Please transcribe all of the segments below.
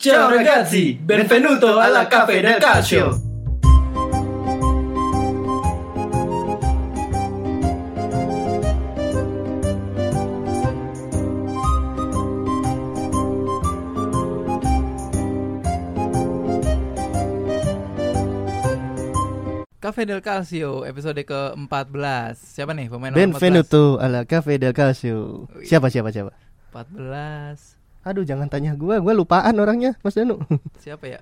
Ciao ragazzi, benvenuto alla Caffè del Calcio. Cafe del Calcio episode ke-14 Siapa nih pemain Benvenuto alla Cafe del Calcio. Siapa siapa siapa? 14 Aduh jangan tanya gua, gua lupaan orangnya, Mas Danu. Siapa ya?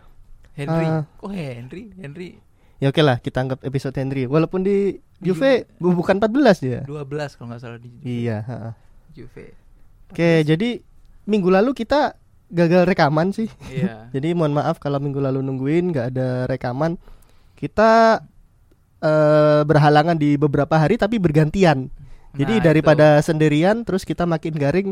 Henry Ah. Oh Henry Henry ya oke lah, kita anggap episode Henry. Walaupun di Juve bu- bukan 14 dia. 12 kalau nggak salah di Iya, ha-ha. Juve Oke, jadi minggu lalu kita gagal rekaman sih. Iya Jadi mohon maaf kalau minggu lalu nungguin nggak ada rekaman. Kita eh, berhalangan di beberapa hari tapi bergantian. Jadi Nah, daripada sendirian terus kita makin garing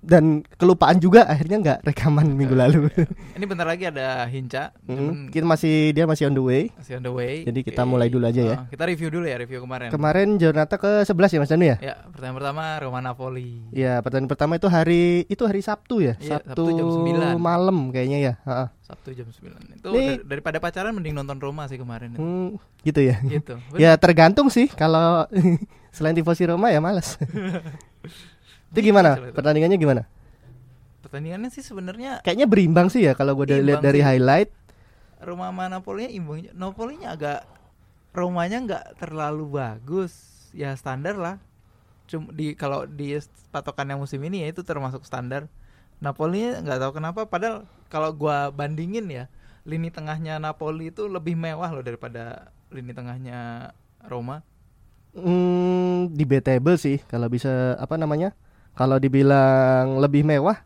dan kelupaan juga akhirnya nggak rekaman minggu lalu. itu. Ini bentar lagi ada Hinca Mm, cuman kita masih dia masih on the way. masih on the way Jadi kita Oke. mulai dulu aja ya. Ah, Kita review dulu ya review kemarin Kemarin Jornata ke 11 ya Mas Danu ya? Ya pertanyaan pertama Roma Napoli Ya, pertandingan pertama itu hari itu hari Sabtu ya? Iya, Sabtu, Sabtu jam 9. malam kayaknya ya. Ha-ha. Sabtu jam 9 Itu Nih- dar- daripada pacaran mending nonton Roma sih kemarin itu. Hmm, gitu ya. Gitu ya tergantung sih kalau selain tifosi Roma ya males. Itu gimana? Gitu, Pertandingannya gimana? Pertandingannya sih sebenarnya Kayaknya berimbang sih ya kalau gue lihat dari sih. highlight. Roma sama Napolinya imbang. Napolinya agak Romanya nggak terlalu bagus. Ya standar lah. Cuma di kalau di patokannya musim ini ya itu termasuk standar. Napolinya nggak tahu kenapa padahal kalau gua bandingin ya lini tengahnya Napoli itu lebih mewah loh daripada lini tengahnya Roma. Hmm, debatable sih kalau bisa apa namanya? Kalau dibilang lebih mewah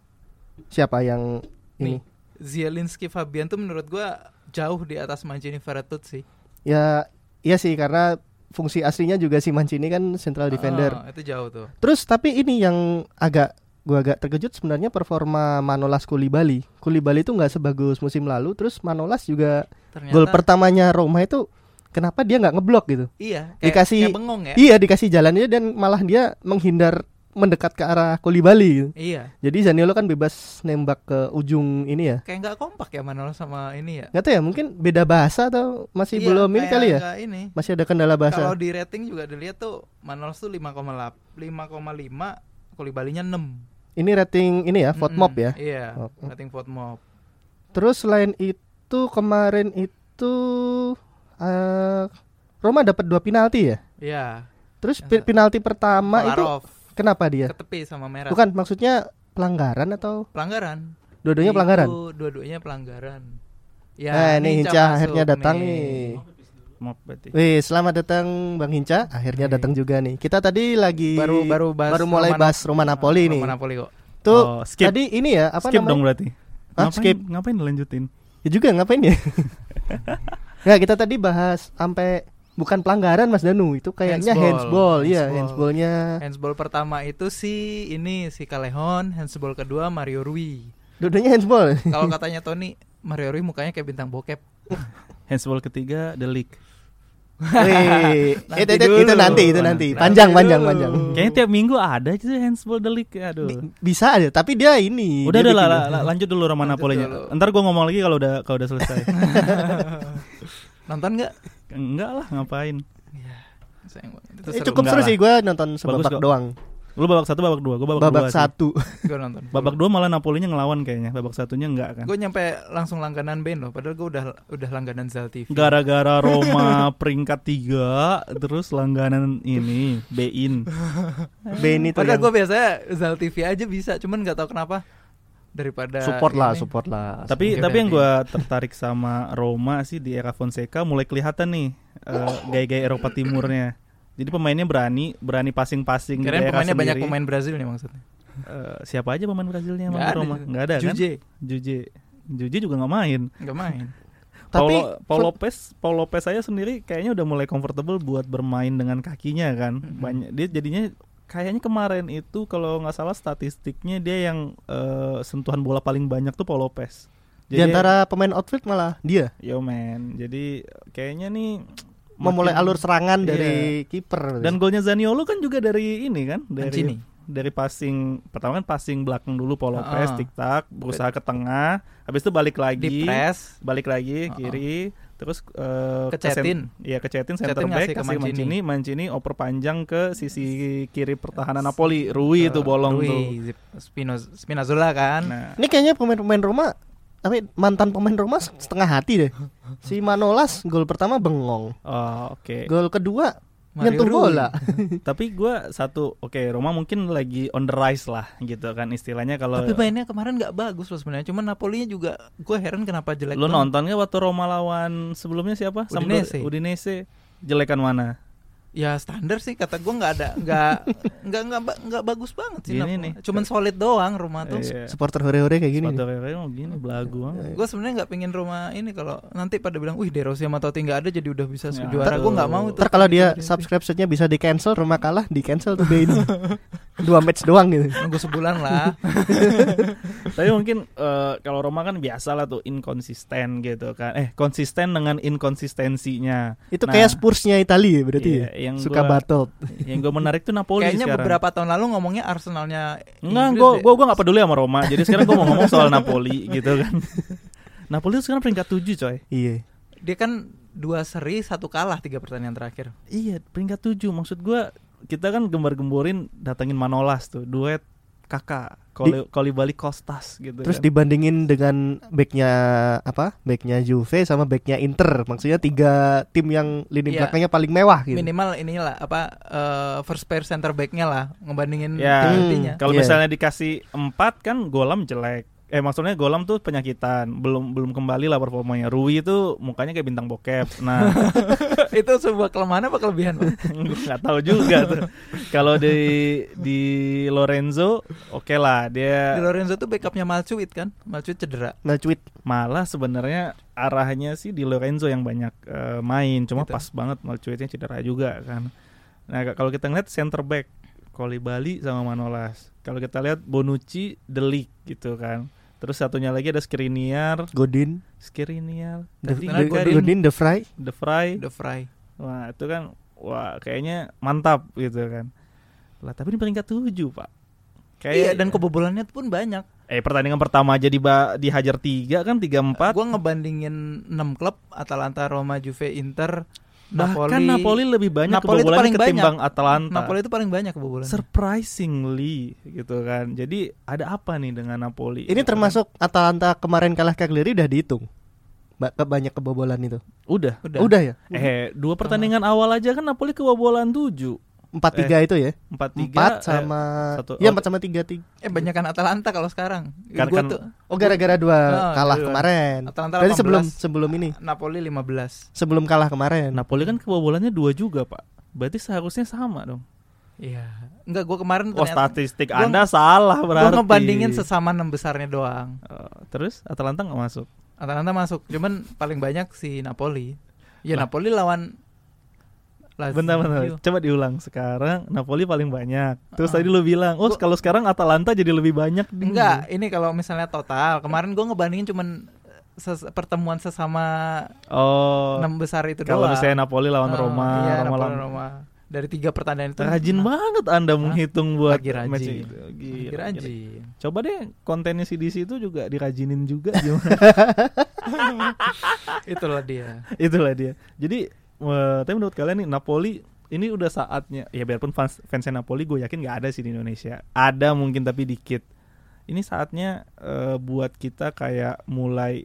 siapa yang ini? Nih, Zielinski Fabian tuh menurut gua jauh di atas Mancini Vertut sih. Ya iya sih karena fungsi aslinya juga si Mancini kan central defender. Ah, itu jauh tuh. Terus tapi ini yang agak gua agak terkejut sebenarnya performa Manolas Kulibali. Kulibali itu nggak sebagus musim lalu. Terus Manolas juga Ternyata gol pertamanya Roma itu kenapa dia nggak ngeblok gitu? Iya, kayak, Dikasih- kayak bengong ya. Iya dikasih jalannya dan malah dia menghindar mendekat ke arah Kulibali. gitu. Iya. Jadi Zaniolo kan bebas nembak ke ujung ini ya. kayak nggak kompak ya Manolas sama ini ya. Nggak tahu ya mungkin beda bahasa atau masih Iya, belum ini kali ya? ini. Masih ada kendala bahasa. Kalau di rating juga dilihat tuh Manolas tuh 5,8 5,5 Kulibalinya 6. Ini rating ini ya, vote mob ya. Iya, Oh. rating vote mob. Terus selain itu kemarin itu eh Roma dapat dua penalti ya. Iya. Terus penalti pertama itu Kolarov kenapa dia? ke tepi sama merah. Bukan maksudnya pelanggaran atau pelanggaran. dua-duanya pelanggaran? Dua-duanya pelanggaran. Ya, Nah, ini Hinca masuk akhirnya datang nih. Berarti. Wih, selamat datang Bang Hinca. Akhirnya Oke. datang juga nih. Kita tadi lagi Baru baru bahas baru mulai Roma- bahas Roma Napoli nih. Roma Napoli kok. Tuh Oh, skip. tadi ini ya apa skip namanya? dong berarti. Hah, ngapain, skip. Ngapain dilanjutin? Ya juga ngapain ya? Nggak, kita tadi bahas sampai bukan pelanggaran Mas Danu, itu kayaknya Handsball. handsball, iya, Handsball. handsballnya. Handsball pertama itu si ini si Callejon, handsball kedua Mario Rui. Dua-duanya handsball. Kalau katanya Tony, Mario Rui mukanya kayak bintang bokep. Handsball ketiga The League. Wih, Nanti itu, itu, itu nanti, itu nanti. Nanti Panjang, dulu. panjang, panjang. Kayaknya tiap minggu ada aja tuh Handsball The League. Aduh. Di- bisa aja, tapi dia ini. Udah dia udah lah, lah, lanjut dulu Roma Lanjut Napolinya. Ntar gua ngomong lagi kalau udah kalau udah selesai. Nonton nggak? Enggak lah, ngapain? Sayang banget. Itu Eh, seru. cukup seru lah. sih gue nonton sebabak doang. Lu babak satu, babak dua. Gua babak, Babak dua satu. Gue nonton. Babak dua malah Napolinya ngelawan kayaknya. Babak satunya enggak kan. Gue nyampe langsung langganan band loh. Padahal gue udah udah langganan Zal TV. Gara-gara Roma peringkat tiga, terus langganan ini Bein. Beni tuh Padahal yang gue biasanya Zal TV aja bisa. Cuman nggak tahu kenapa daripada support lah, ini. support lah. Tapi tapi yang gue tertarik sama Roma sih di era Fonseca mulai kelihatan nih eh, gaya-gaya Eropa Timurnya. Jadi pemainnya berani, berani passing-passing daerah pemainnya banyak sendiri. pemain Brazil nih maksudnya. Eh, siapa aja pemain Brazilnya ada. Roma? Nggak ada kan? Juje Juje. Juje juga nggak main. nggak main. Tapi Paulo, Paul Lopez, Paul Lopez saya sendiri kayaknya udah mulai comfortable buat bermain dengan kakinya kan. Banyak dia jadinya kayaknya kemarin itu kalau nggak salah statistiknya dia yang eh, sentuhan bola paling banyak tuh Paul Lopez. di antara pemain outfield malah dia Yo man, jadi kayaknya nih memulai makin- alur serangan Iya. dari kiper. dan golnya Zaniolo kan juga dari ini kan, dari Mancini. dari passing pertama kan passing belakang dulu Paul Lopez Heeh. tik tak berusaha ke tengah habis itu balik Di lagi press. balik lagi Heeh. kiri terus eh, Ke sen- Cetin. iya ke Cetin center Cetin back ngasih ke kasih Mancini. Mancini Mancini oper panjang ke sisi kiri pertahanan Napoli Rui itu bolong Rui, tuh Zip- Spino Spinazzola kan. nah Ini kayaknya pemain-pemain Roma tapi mantan pemain Roma setengah hati deh. Si Manolas gol pertama bengong. oh, oke Gol kedua nyentuh Rui. bola. tapi gua satu oke Roma mungkin lagi on the rise lah gitu kan istilahnya kalau Tapi mainnya kemarin nggak bagus loh sebenarnya. Cuman Napoli juga gue heran kenapa jelek. Lu banget. nonton nggak waktu Roma lawan sebelumnya siapa? Udinese. Udinese. Jelekan mana? Ya standar sih kata gue nggak ada nggak nggak nggak nggak bagus banget sih. Gini nih. Cuman solid doang rumah tuh. Iya. Supporter hore-hore kayak gini. Sepatu Rere mau gini belagu banget. Gue sebenarnya nggak pengen rumah ini kalau nanti pada bilang, wih De Rossi sama Totti nggak ada jadi udah bisa Ya, juara. Gue nggak mau tuh. Ntar kalau dia subscriptionnya bisa di cancel, rumah kalah di cancel tuh ini. Dua match doang gitu. nunggu sebulan lah. Tapi mungkin eh, kalau Roma kan biasa lah tuh inkonsisten gitu kan. Eh konsisten dengan inkonsistensinya. Itu Nah, kayak Spursnya Italia ya berarti Iya, ya. Yang Suka gua- battle. Yang gue menarik tuh Napoli Kayaknya sekarang. beberapa tahun lalu ngomongnya Arsenalnya. Enggak, Inggris gue deh. gua gua nggak peduli sama Roma. Jadi sekarang gue mau ngomong soal Napoli gitu kan. Napoli tuh sekarang peringkat 7 coy. Iya. Dia kan dua seri satu kalah tiga pertandingan terakhir. Iya, peringkat 7. Maksud gua kita kan gembar-gemborin datengin Manolas tuh, duet kakak Koli, Kolibali Kostas gitu Terus kan. dibandingin dengan backnya apa? Backnya Juve sama backnya Inter. Maksudnya tiga tim yang lini Iya. belakangnya paling mewah gitu. Minimal inilah apa eh, first pair center backnya lah ngebandingin Ya, tim Hmm. intinya. Kalau Iya. misalnya dikasih 4 kan Golam jelek. Eh maksudnya Golam tuh penyakitan, belum belum kembali lah performanya. Rui itu mukanya kayak bintang bokep. Nah, itu sebuah kelemahan apa kelebihan? Nggak tahu juga tuh. Kalau di di Lorenzo, oke lah Di dia Lorenzo tuh backupnya Malcuit kan? Malcuit cedera. Nah, cuit. malah sebenarnya arahnya sih di Lorenzo yang banyak eh, main cuma Gitu. pas banget Malcuitnya cedera juga kan nah kalau kita ngeliat center back Bali sama Manolas kalau kita lihat Bonucci Delik gitu kan terus satunya lagi ada Skriniar. Godin, Skriniar. Kan Godin. Godin, De Vrij. De Vrij The Fry. wah itu kan wah kayaknya mantap gitu kan. Lah tapi di peringkat 7 pak. Kayak Iya dan kebobolannya pun banyak. eh pertandingan pertama aja diba- dihajar tiga kan tiga empat. Gue ngebandingin 6 klub Atalanta, Roma, Juve, Inter, Bahkan Napoli, lebih banyak Napoli kebobolannya paling ketimbang Atalanta. Napoli itu paling banyak kebobolan. Surprisingly gitu kan. Jadi ada apa nih dengan Napoli? Ini gitu termasuk Atalanta kemarin kalah Cagliari udah dihitung. Ba- banyak kebobolan itu. kan. udah. Udah. Udah ya? Eh, dua pertandingan awal aja kan Napoli kebobolan 7. 4-3 itu ya? 4-3 4 eh, sama satu- Iya oh, 4 sama 3 tiga. Eh banyak kan Atalanta kalau sekarang. Kan- Gua kan- tuh Oh gara-gara dua Oh, kalah dua. kemarin. Atalanta Berarti 18. sebelum sebelum ini, Napoli 15. sebelum kalah kemarin. Napoli kan kebobolannya 2 juga, Pak. Berarti seharusnya sama dong. Iya. Enggak gua kemarin Oh, ternyata statistik gua- Anda salah berarti. ngebandingin sesama enam besarnya doang. Oh, terus Atalanta nggak masuk. Atalanta masuk, cuman paling banyak si Napoli. Ya Lah. Napoli lawan Lazio. Bentar, bentar. Coba diulang. Sekarang Napoli paling banyak. Terus Ah. tadi lu bilang, "Oh, Gua- kalau sekarang Atalanta jadi lebih banyak." Ding." Enggak, ini kalau misalnya total. Kemarin gua ngebandingin cuman ses- pertemuan sesama Oh. enam besar itu Kalau doang. misalnya Napoli lawan Ah, Roma, iya, Roma Napoli lawan Roma. Dari tiga pertandingan itu Rajin nah, banget Anda menghitung buat Lagi rajin. match itu. lagi rajin. gila. Coba deh kontennya CDC itu juga dirajinin juga? Itulah dia. Itulah dia. Jadi eh, tapi menurut kalian nih Napoli ini udah saatnya ya biarpun fans fansnya Napoli gue yakin nggak ada sih di Indonesia. Ada mungkin tapi dikit. Ini saatnya eh, buat kita kayak mulai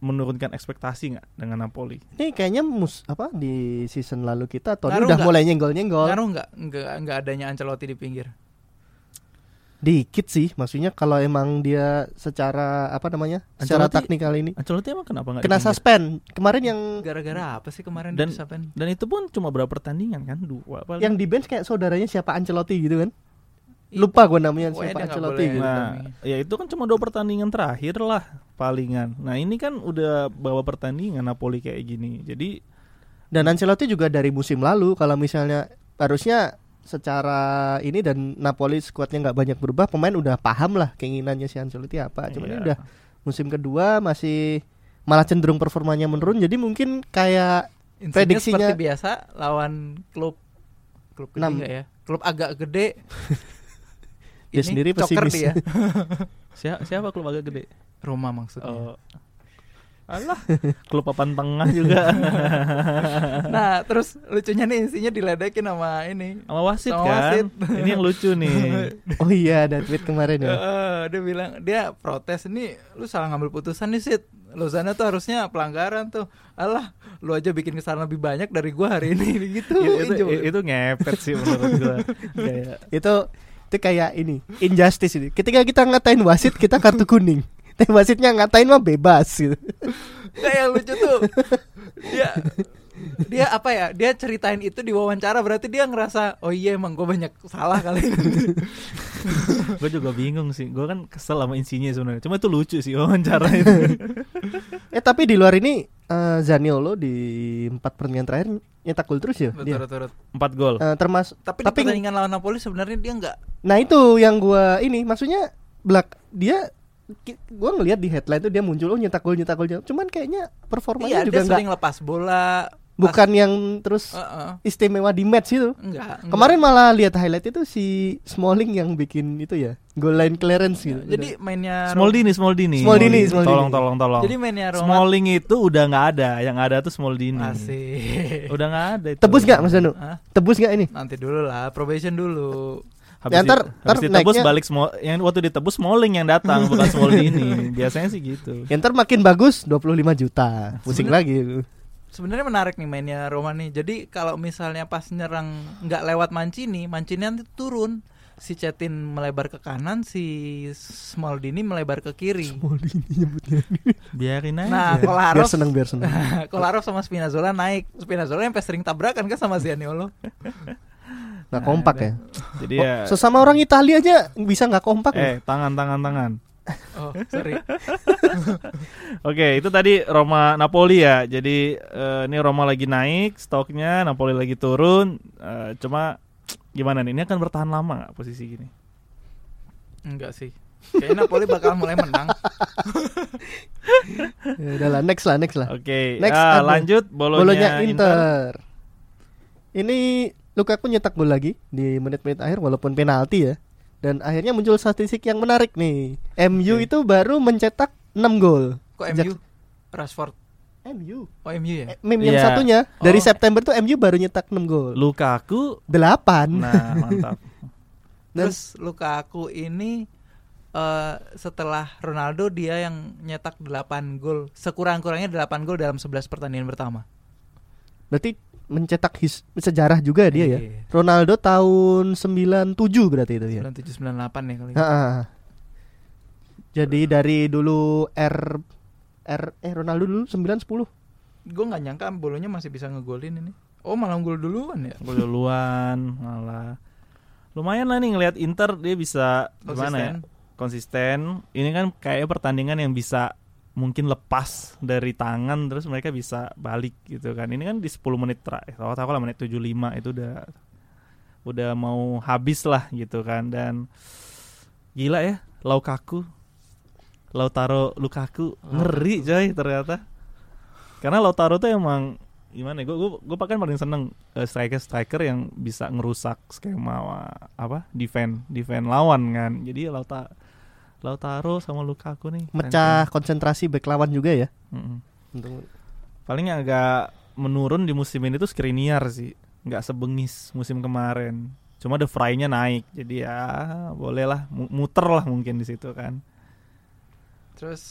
menurunkan ekspektasi nggak dengan Napoli? Ini kayaknya mus apa di season lalu kita atau Ngaruh udah nggak? mulai nyenggol-nyenggol. Ngaruh nggak nggak nggak adanya Ancelotti di pinggir? Dikit sih, maksudnya kalau emang dia secara apa namanya? Secara Ancelotti- teknikal ini Ancelotti emang kenapa nggak kena dipanggil? suspend. Kemarin yang Gara-gara apa sih kemarin Dan- di Sapen? Dan itu pun cuma berapa pertandingan kan? Dua apa? yang di bench kayak saudaranya siapa Ancelotti gitu kan? Itu- Lupa gue namanya Pokoknya siapa Ancelotti gitu. Nah, ya itu kan cuma dua pertandingan terakhir lah palingan. Nah ini kan udah bawa pertandingan Napoli kayak gini. Jadi Dan Ancelotti juga dari musim lalu kalau misalnya harusnya secara ini dan Napoli skuadnya nggak banyak berubah, pemain udah paham lah keinginannya si Ancelotti apa. Cuman ini Iya. udah musim kedua masih malah cenderung performanya menurun. Jadi mungkin kayak Insinya prediksinya- seperti biasa lawan klub klub gede ya? Klub agak gede Dia ini sendiri pesimis. dia. Siapa, siapa klub agak gede? Roma maksudnya. Oh. Alah, klub papan tengah juga. Nah, terus lucunya nih isinya diledekin sama ini. Sama wasit Sama kan. wasit. Ini yang lucu nih. Oh iya ada tweet kemarin ya. Heeh, dia bilang dia protes ini lu salah ngambil putusan nih Sid Lozana tuh harusnya pelanggaran tuh alah lu aja bikin kesalahan lebih banyak dari gua hari ini gitu itu, itu, itu ngepet sih menurut gua. Kayak Itu itu kayak ini injustice ini. Ketika kita ngatain wasit kita kartu kuning. Tapi wasitnya ngatain mah bebas gitu. Nggak, yang lucu tuh dia dia apa ya dia ceritain itu di wawancara berarti dia ngerasa oh iya emang gue banyak salah kali gue juga bingung sih. Gue kan kesel sama insinya sebenarnya. Cuma itu lucu sih wawancara itu. Eh tapi di luar ini eh, Zaniolo di empat pertandingan terakhir nyetak gol terus ya dia. Betul-betul. Empat gol. Eh, termasuk tapi, tapi di pertandingan lawan Napoli sebenarnya dia nggak Nah itu yang gua ini maksudnya belak dia gua ngelihat di headline tuh dia muncul oh nyetak gol nyetak gol cuman kayaknya performanya iya juga sering lepas bola bukan yang terus Heeh. istimewa di match itu. enggak, enggak. Kemarin malah lihat highlight itu si Smalling yang bikin itu ya goal line clearance gitu. jadi mainnya Smoldini, Smoldini. Smoldini, Smoldini. Tolong, tolong, tolong. jadi mainnya Roma Smalling itu udah nggak ada, yang ada tuh Smoldini. Asik. Udah nggak ada. Itu. Tebus nggak Mas Danu? Hah? Tebus nggak ini? Nanti dulu lah, probation dulu. Habis, Ya, di- ntar- habis ntar ditebus naiknya- balik Smol, yang waktu ditebus Smalling yang datang bukan Smoldini. Biasanya sih gitu. Yang ntar makin bagus 25 juta. Pusing lagi. Sebenarnya menarik nih mainnya Roma nih. Jadi kalau misalnya pas nyerang nggak lewat Mancini, Mancini nanti turun. Si Cetin melebar ke kanan, si Smaldini melebar ke kiri. Smalling nyebutnya. Biarin aja. Nah, biar Kolarov seneng biar seneng. Kolarov sama Spinazzola naik. Spinazzola yang sering tabrakan kan sama Zaniolo. Nggak kompak ya. Jadi Oh, ya Sesama orang Italia aja bisa nggak kompak. loh. eh tangan tangan tangan. Oh, sorry. Oke, itu tadi Roma Napoli ya. Jadi eh, ini Roma lagi naik stoknya, Napoli lagi turun. Eh, cuma gimana nih? Ini akan bertahan lama nggak posisi gini? Enggak sih. Kayaknya Napoli bakal mulai menang. Ya udah lah next lah next lah. Oke, Next ah, ada lanjut bolonya, Bolonya Inter. Inter. Ini Lukaku nyetak gol lagi di menit-menit akhir walaupun penalti ya. Dan akhirnya muncul statistik yang menarik nih. MU Oke. itu baru mencetak 6 gol. Kok Sejak- MU? Rashford. MU. Oh MU ya? Eh, Meme yang Iya. satunya dari Oh. September tuh MU baru nyetak 6 gol. Lukaku. 8. Nah, mantap. Dan- Terus Lukaku ini eh setelah Ronaldo dia yang nyetak 8 gol. Sekurang-kurangnya 8 gol dalam 11 pertandingan pertama. Berarti mencetak his- sejarah juga dia ya. Iya. Ronaldo tahun 97 berarti itu ya. 97 98 ya ha, ha. Jadi dari dulu R R eh Ronaldo dulu 9 10. Gue nggak nyangka bolonya masih bisa ngegolin ini. Oh malah gol duluan ya? Gol duluan malah. Lumayan lah nih ngelihat Inter dia bisa gimana ya? Konsisten. Konsisten. Ini kan kayak pertandingan yang bisa mungkin lepas dari tangan terus mereka bisa balik gitu kan. Ini kan di 10 menit terakhir. Tahu-tahu lah menit 75 itu udah udah mau habis lah gitu kan dan gila ya Lukaku Lautaro Lukaku ngeri coy ternyata karena Lautaro tuh emang gimana gue gue gue kan paling seneng striker striker yang bisa ngerusak skema apa defend defend lawan kan jadi Lauta Lautaro sama Lukaku nih Mecah konsentrasi back lawan juga ya. Mm-mm. Untuk paling yang agak menurun di musim ini tuh Skriniar sih nggak sebengis musim kemarin cuma the fry-nya naik jadi ya bolehlah mu- muter lah mungkin di situ kan Terus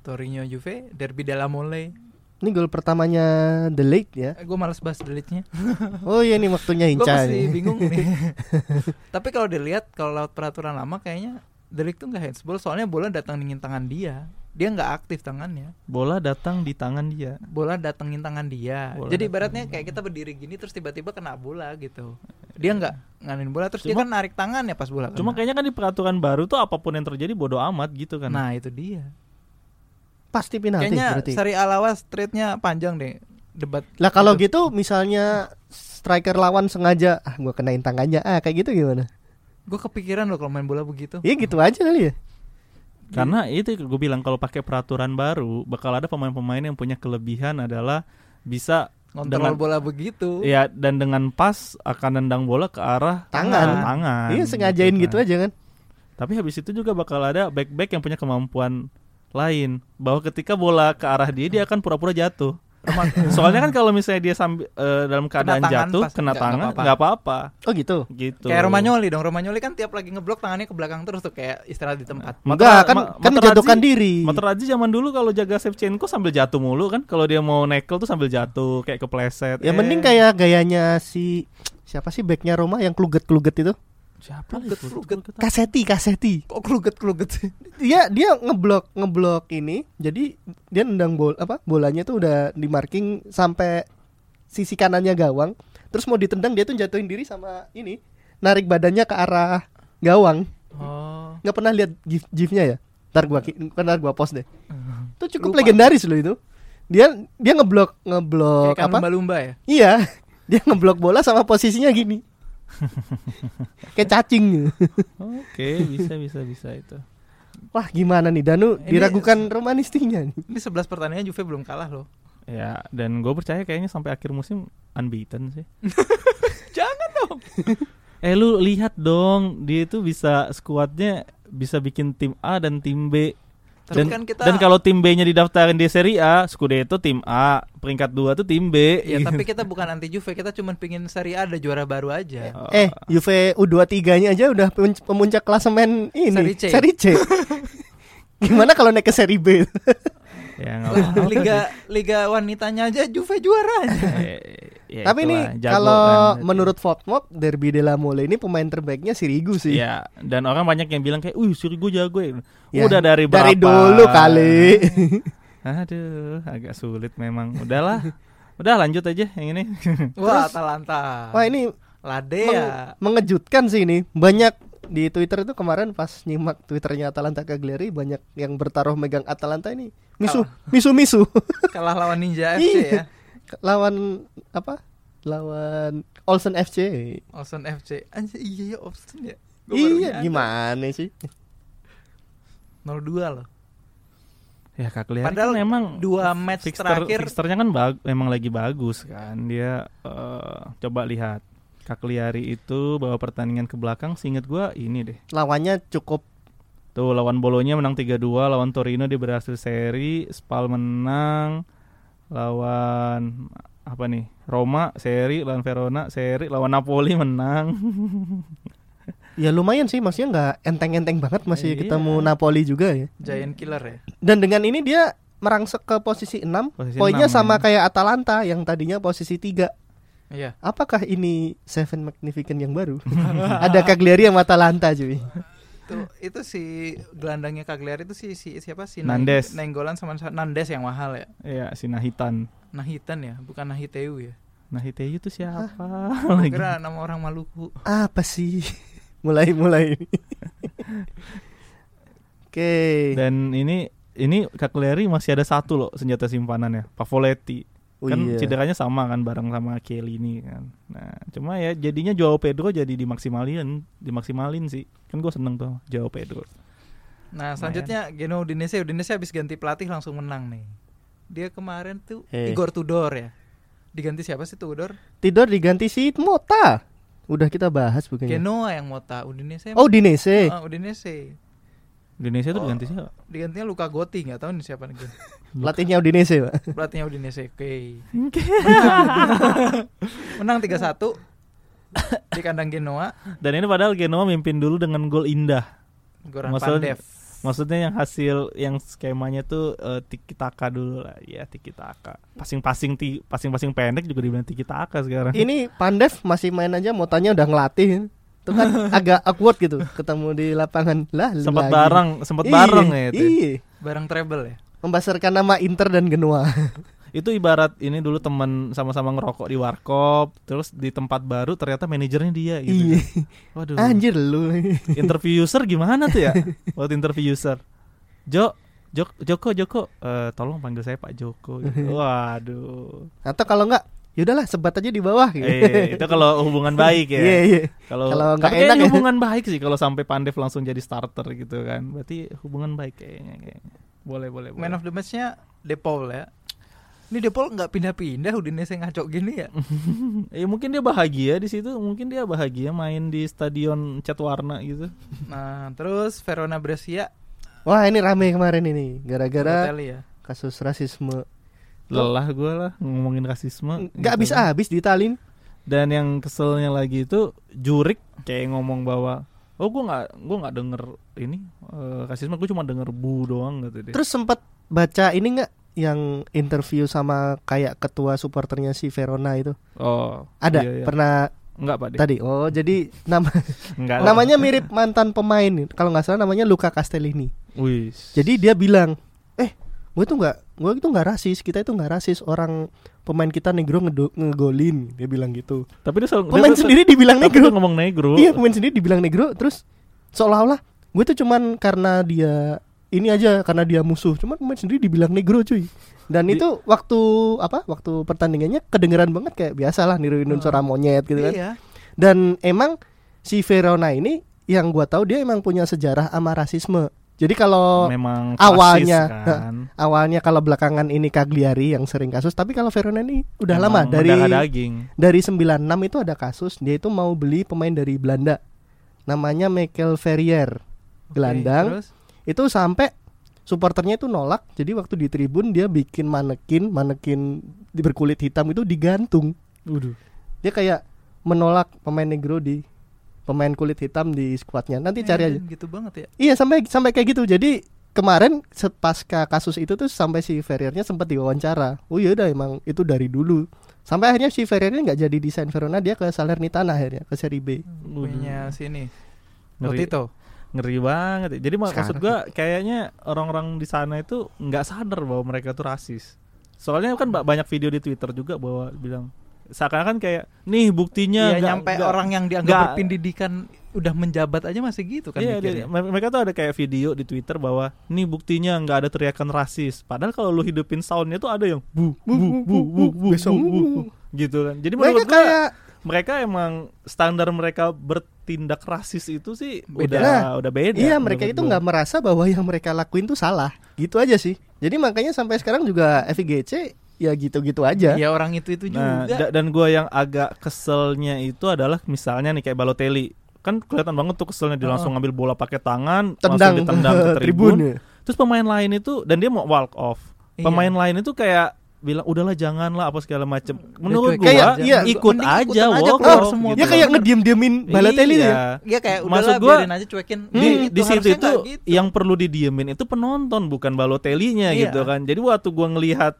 Torino Juve, Derby della Mole. Ini gol pertamanya The Lake ya. Eh, gue males bahas delete-nya. Oh iya nih waktunya Gue Hinca masih nih. bingung nih. Tapi kalau dilihat kalau lewat peraturan lama kayaknya Delik tuh nggak handsball soalnya bola datang dingin tangan dia. Dia nggak aktif tangannya. bola datang di tangan dia Bola datengin tangan dia. Bola Jadi ibaratnya kayak kita berdiri gini terus tiba-tiba kena bola gitu. Dia nggak nganin bola terus dia Cuma- kan narik tangan ya pas bola. cuma kena. kayaknya kan di peraturan baru tuh apa pun yang terjadi bodoh amat gitu kan Nah itu dia. Pasti penalti Kayaknya berarti. Sari Alawas trade-nya panjang deh debat. Lah kalau Gitu. gitu misalnya striker lawan sengaja ah gua kenain tangannya ah kayak gitu gimana? Gue kepikiran loh kalau main bola begitu. Iya gitu aja kali ya. Karena itu gue bilang kalau pakai peraturan baru bakal ada pemain-pemain yang punya kelebihan adalah bisa Ngontrol dengan- bola begitu. ya dan dengan pas akan nendang bola ke arah Tangan. tangan. iya sengajain gitu kan. aja kan. Tapi habis itu juga bakal ada back-back yang punya kemampuan lain bahwa ketika bola ke arah dia dia akan pura-pura jatuh. Soalnya kan kalau misalnya dia sambil eh, dalam keadaan tangan jatuh pas- kena tangan nggak apa-apa. Oh gitu. gitu. Kayak Romagnoli dong. Romagnoli kan tiap lagi ngeblok tangannya ke belakang terus tuh kayak istirahat di tempat. Enggak, kan Ma- kan menjatuhkan diri. Materazzi zaman dulu kalau jaga Shevchenko sambil jatuh mulu kan. Kalau dia mau nekel tuh sambil jatuh kayak kepleset. Ya Eh, mending kayak gayanya si siapa sih backnya Roma yang kluget-kluget itu? Siapa Kluget, itu? kluget. Kaseti, Kaseti. Kok kluget-kluget sih? Dia dia ngeblok ngeblok ini. Jadi dia nendang bol apa? Bolanya tuh udah di marking sampai sisi kanannya gawang. Terus mau ditendang dia tuh jatuhin diri sama ini, narik badannya ke arah gawang. Oh. Nggak pernah lihat gif gifnya ya? Ntar gua ntar gua post deh. Itu cukup Lupa. legendaris loh itu. Dia dia ngeblok ngeblok Kayak apa? lumba-lumba ya. Iya, dia ngeblok bola sama posisinya gini. Kayak cacing. Oke, bisa bisa bisa itu. Wah, gimana nih Danu Ini- diragukan romanistinya nih. Ini 11 pertandingan Juve belum kalah loh. Ya, dan gue percaya kayaknya sampai akhir musim unbeaten sih. Jangan dong. Eh lu lihat dong, dia itu bisa skuadnya bisa bikin tim A dan tim B. Tapi dan kan kita dan kalau tim B-nya didaftarin di Serie A, Scudetto tim A, peringkat 2 tuh tim B. Ya tapi kita bukan anti Juve, kita cuma pingin Serie A ada juara baru aja. Oh, Eh, Juve U23-nya aja udah pemun- pemuncak klasemen ini, Serie C. Serie C. Gimana kalau naik ke Serie B? ya. Liga Liga wanitanya aja Juve juaranya. Eh, ya Tapi nih kalau kan. menurut Fotmob Derby della Mole ini pemain terbaiknya Sirigu sih. Iya, dan orang banyak yang bilang kayak, "Wih, Sirigu jago ya." Ya, Udah dari berapa? Dari dulu kali. Aduh, agak sulit memang. Udahlah. Udah lanjut aja yang ini. Wah, Atalanta. Wah, ini Lade meng- ya. mengejutkan sih ini. Banyak di Twitter itu kemarin pas nyimak Twitternya Atalanta Cagliari banyak yang bertaruh megang Atalanta ini. Misu, misu, misu. Kalah lawan Ninja FC Iya. ya. Lawan apa? Lawan Olsen FC. Olsen FC. Anjir, iya ya Olsen ya. Gua Iya, gimana sih? 0-2 loh. ya Cagliari Padahal kan emang dua match fixture, terakhir fixturenya kan bag, memang lagi bagus kan. Dia eh, coba lihat Cagliari itu bawa pertandingan ke belakang seingat gua ini deh. Lawannya cukup Tuh lawan Bolonya menang 3-2, lawan Torino dia berhasil seri, Spal menang, lawan apa nih? Roma seri, lawan Verona seri, lawan Napoli menang. ya lumayan sih maksudnya nggak enteng-enteng banget masih Iya. ketemu Napoli juga ya. Giant Killer ya. Dan dengan ini dia merangsek ke posisi 6 Posisi Poinnya enam, sama ya. kayak Atalanta yang tadinya posisi 3 Iya. Apakah ini Seven Magnificent yang baru? Ada Cagliari sama Atalanta cuy Itu itu si gelandangnya Cagliari itu si, si siapa sih? Nandes. Nenggolan sama Nandes yang mahal ya. Iya, si Nahitan. Nahitan ya, bukan Nahiteu ya. Nahiteyu itu siapa lagi? Kira nama orang Maluku. Apa sih? Mulai-mulai Oke Dan ini ini Cagliari masih ada satu loh senjata simpanannya, Pavoletti. Oh kan iya. cederanya sama kan bareng sama Chiellini kan. Nah, cuma ya jadinya Joao Pedro jadi dimaksimalin, dimaksimalin sih. Kan gue seneng tuh Joao Pedro. Nah, selanjutnya Geno Udinese, Udinese habis ganti pelatih langsung menang nih. Dia kemarin tuh Eh. Igor Tudor ya. Diganti siapa sih Tudor? Tidor diganti si Mota Udah kita bahas bukannya Genoa yang Mota, Udinese. Oh Dinese Ah, Udinese. Indonesia tuh Oh. diganti siapa? Digantinya Luka Gotti, nggak tahu nih siapa nih. Pelatihnya Udinese pak Pelatihnya Udinese. Oke. Menang 3-1 di kandang Genoa. Dan ini padahal Genoa mimpin dulu dengan gol indah. Goran Maksud- Pandev. Maksudnya yang hasil yang skemanya tuh eh, tiki taka dulu lah, ya tiki taka. Passing-passing ti passing-passing pendek juga dibilang tiki taka sekarang. Ini Pandev masih main aja Motanya udah ngelatih Itu kan agak awkward gitu Ketemu di lapangan Lah sempat bareng, sempat Iya, bareng ya itu. Iya Bareng treble ya. Membasarkan nama Inter dan Genoa Itu ibarat ini dulu teman sama-sama ngerokok di warkop, terus di tempat baru ternyata manajernya dia gitu. Iya kan. Waduh. Anjir lu Interview user gimana tuh ya? Waktu interview user. Jo, Jok, Joko, Joko, eh, tolong panggil saya Pak Joko. gitu. Waduh. Atau kalau enggak Yaudahlah sebat aja di bawah gitu. Eh, itu kalau hubungan baik ya. Iya iya Kalau Kalau nggak tapi kayaknya enak ya. hubungan baik sih kalau sampai Pandev langsung jadi starter gitu kan. Berarti hubungan baik kayaknya kayaknya. Boleh, boleh, boleh. Man of the match-nya De Paul ya. Ini Depol nggak pindah-pindah Udinese ngacok gini ya. ya mungkin dia bahagia di situ, mungkin dia bahagia main di stadion cat warna gitu. Nah, terus Verona Brescia Wah ini rame kemarin ini gara-gara ya. kasus rasisme. Lelah gue lah ngomongin rasisme. Nggak gitu bisa kan. habis di Tallinn. Dan yang keselnya lagi itu Jurik kayak ngomong bahwa oh gue nggak gue nggak denger ini eh, rasisme gue cuma denger bu doang gitu deh. Terus sempat baca ini nggak yang interview sama kayak ketua supporternya si Verona itu? oh Ada iya, iya. pernah Enggak pak tadi. Oh jadi nama Enggak. namanya mirip mantan pemain. Kalau nggak salah namanya Luca Castellini. Wih. Jadi dia bilang, eh gue tuh nggak gue itu nggak rasis. Kita itu nggak rasis. Orang pemain kita negro ngegolin. Dia bilang gitu. tapi dia selalu Pemain dia- sendiri dibilang tapi negro. dia ngomong negro. Iya pemain sendiri dibilang negro terus seolah-olah gue tuh cuman karena dia ini aja karena dia musuh cuman pemain sendiri dibilang negro cuy dan Di- itu waktu apa waktu pertandingannya kedengeran banget kayak biasalah niruin Oh. unsur monyet gitu kan Iya. dan emang si Verona ini yang gua tahu dia emang punya sejarah sama rasisme jadi kalau Memang awalnya, kan. awalnya kalau belakangan ini Cagliari yang sering kasus tapi kalau Verona ini udah lama Memang dari mendarah daging. dari 96 itu ada kasus dia itu mau beli pemain dari Belanda namanya Michael Ferrier gelandang terus? itu sampai supporternya itu nolak jadi waktu di tribun dia bikin manekin manekin berkulit hitam itu digantung Waduh. dia kayak menolak pemain negro di pemain kulit hitam di skuadnya nanti cari aja Eh, gitu banget ya. iya sampai sampai kayak gitu jadi kemarin pasca kasus itu tuh sampai si Ferriernya sempat diwawancara oh iya udah emang itu dari dulu sampai akhirnya si Ferriernya nggak jadi desain Verona dia ke Salernitana akhirnya ke Serie B Punya sini. Ngeri. Otito. ngeri banget ya. Jadi mak- maksud Sekarang. gua kayaknya orang-orang di sana itu nggak sadar bahwa mereka tuh rasis. Soalnya kan ba- banyak video di Twitter juga bahwa bilang seakan-akan kayak nih buktinya Iya, nggak- nyampe nggak- orang yang dianggap nggak- berpendidikan udah menjabat aja masih gitu kan Iya, mikirnya. mereka tuh ada kayak video di Twitter bahwa nih buktinya nggak ada teriakan rasis. Padahal kalau lu hidupin soundnya tuh ada yang bu bu bu bu bu bu, bu, bu, bu. gitu kan. Jadi mereka menurut gua kayak mereka emang standar mereka bertindak rasis itu sih Beda. udah udah beda. iya mereka itu nggak merasa bahwa yang mereka lakuin tuh salah gitu aja sih jadi makanya sampai sekarang juga FIGC ya gitu-gitu aja Iya orang itu itu Nah, juga. da- dan gua yang agak keselnya itu adalah misalnya nih kayak Balotelli. Kan kelihatan banget tuh keselnya dia Oh. langsung ngambil bola pakai tangan, tendang langsung ditendang ke tribun tribun. ya. Terus pemain lain itu dan dia mau walk off. Iya. Pemain lain itu kayak bilang udahlah janganlah apa segala macem. Menurut gua Kayak, iya, ikut aja walk off semua. gitu. ya kayak ngediem-diemin Balotelli tuh ya Iya. Iya kayak Maksud udahlah gua, biarin aja cuekin. Di, Hmm, di situ itu gitu. yang perlu didiemin itu penonton bukan Balotellinya Iya. gitu kan. Jadi waktu gua ngelihat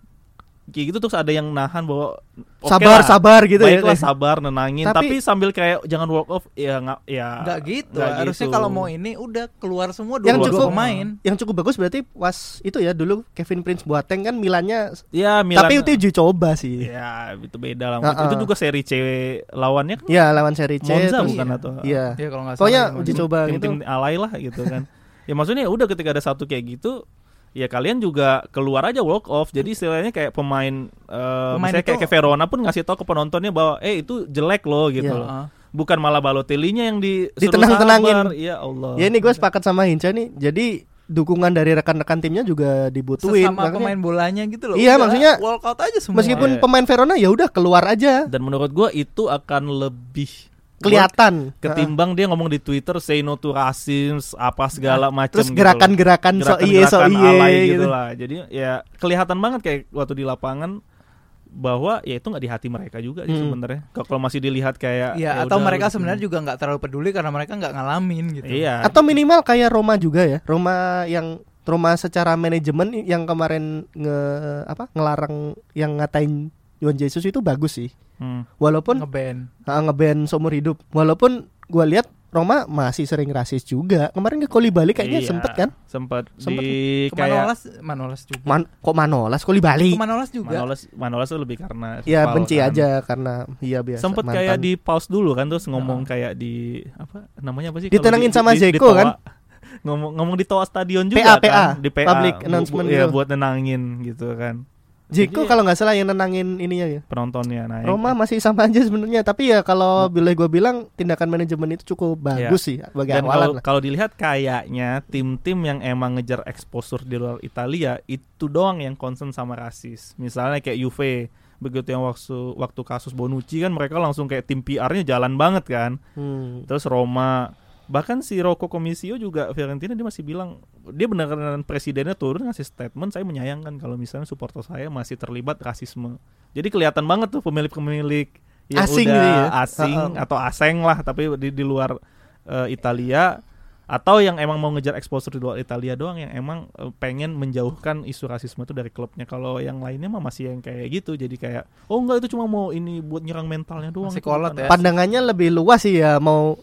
kayak gitu terus ada yang nahan bahwa oke sabar lah, sabar gitu ya baiklah kayak. sabar nenangin Tapi- tapi, sambil kayak jangan walk off ya nggak ya Nggak gitu. nggak Harusnya gitu. kalau mau ini udah keluar semua yang dua cukup pemain. yang cukup bagus berarti was itu ya dulu Kevin Prince Boateng kan Milannya ya Milan tapi itu uji coba sih ya itu beda lah Heeh. itu juga seri C lawannya kan ya lawan seri C Monza terus- bukan atau iya Iya kalau nggak pokoknya uji coba gitu tim-tim alay lah gitu kan ya maksudnya udah ketika ada satu kayak gitu ya kalian juga keluar aja walk off jadi istilahnya kayak pemain, eh, Pemain misalnya kayak itu- ke Verona pun ngasih tahu ke penontonnya bahwa eh itu jelek loh gitu Iya. loh bukan malah Balotellinya yang di Ditenang-tenangin. ya Allah ya ini gue sepakat sama Hinca nih jadi dukungan dari rekan-rekan timnya juga dibutuhin Sesama Makanya- pemain bolanya gitu loh. Iya, Udah, maksudnya walk out aja semua. meskipun Iya. pemain Verona ya udah keluar aja dan menurut gua itu akan lebih kelihatan. Ketimbang dia ngomong di Twitter say no to racism apa segala macam terus gerakan-gerakan so iye so iye alay gitu. gitu. Lah jadi ya kelihatan banget kayak waktu di lapangan bahwa ya itu nggak di hati mereka juga sih Hmm. sebenarnya. Kalau- kalau masih dilihat kayak Iya, ya atau udah, mereka sebenarnya juga nggak terlalu peduli karena mereka nggak ngalamin gitu. iya. Atau minimal kayak Roma juga ya Roma yang Roma secara manajemen yang kemarin nge apa ngelarang yang ngatain Juan Jesus itu bagus sih Hmm. walaupun ngeband. ah, ngeband seumur hidup walaupun gua lihat Roma masih sering rasis juga kemarin ke Koli Bali kayaknya Iya, sempet kan sempet, Sempet. di Ke kayak Manolas, Manolas juga. Man- kok Manolas Koli Bali Ke Manolas juga. Manolas Manolas tuh lebih karena ya benci kan. aja karena iya biasa sempet mantan. kayak di pause dulu kan terus ngomong kayak di apa namanya apa sih Ditenangin di- sama di- di Zeko kan? ngomong ngomong di toa stadion juga PA, kan PA, di PA public bu- announcement bu- ya gitu. buat nenangin gitu kan Jeko Jadi- kalau nggak salah yang nenangin ininya ya. penontonnya. Nah, yang- Roma masih sama aja sebenarnya, tapi ya kalau boleh gue bilang tindakan manajemen itu cukup bagus sih bagi Dan awalan kalau dilihat kayaknya tim-tim yang emang ngejar exposure di luar Italia itu doang yang concern sama rasis. Misalnya kayak Juve begitu yang waktu waktu kasus Bonucci kan mereka langsung kayak tim PR-nya jalan banget kan. Hmm. Terus Roma bahkan si Rocco Comisio juga Fiorentina dia masih bilang dia benar-benar presidennya turun ngasih statement saya menyayangkan kalau misalnya supporter saya masih terlibat rasisme. Jadi kelihatan banget tuh pemilik-pemilik yang Asing udah gitu ya? asing Ha-ha. atau aseng lah tapi di di luar eh, Italia atau yang emang mau ngejar exposure di luar Italia doang yang emang eh, pengen menjauhkan isu rasisme itu dari klubnya. Kalau yang lainnya mah masih yang kayak gitu. Jadi kayak oh enggak itu cuma mau ini buat nyerang mentalnya doang. Masih kolot ya. Pandangannya lebih luas sih ya mau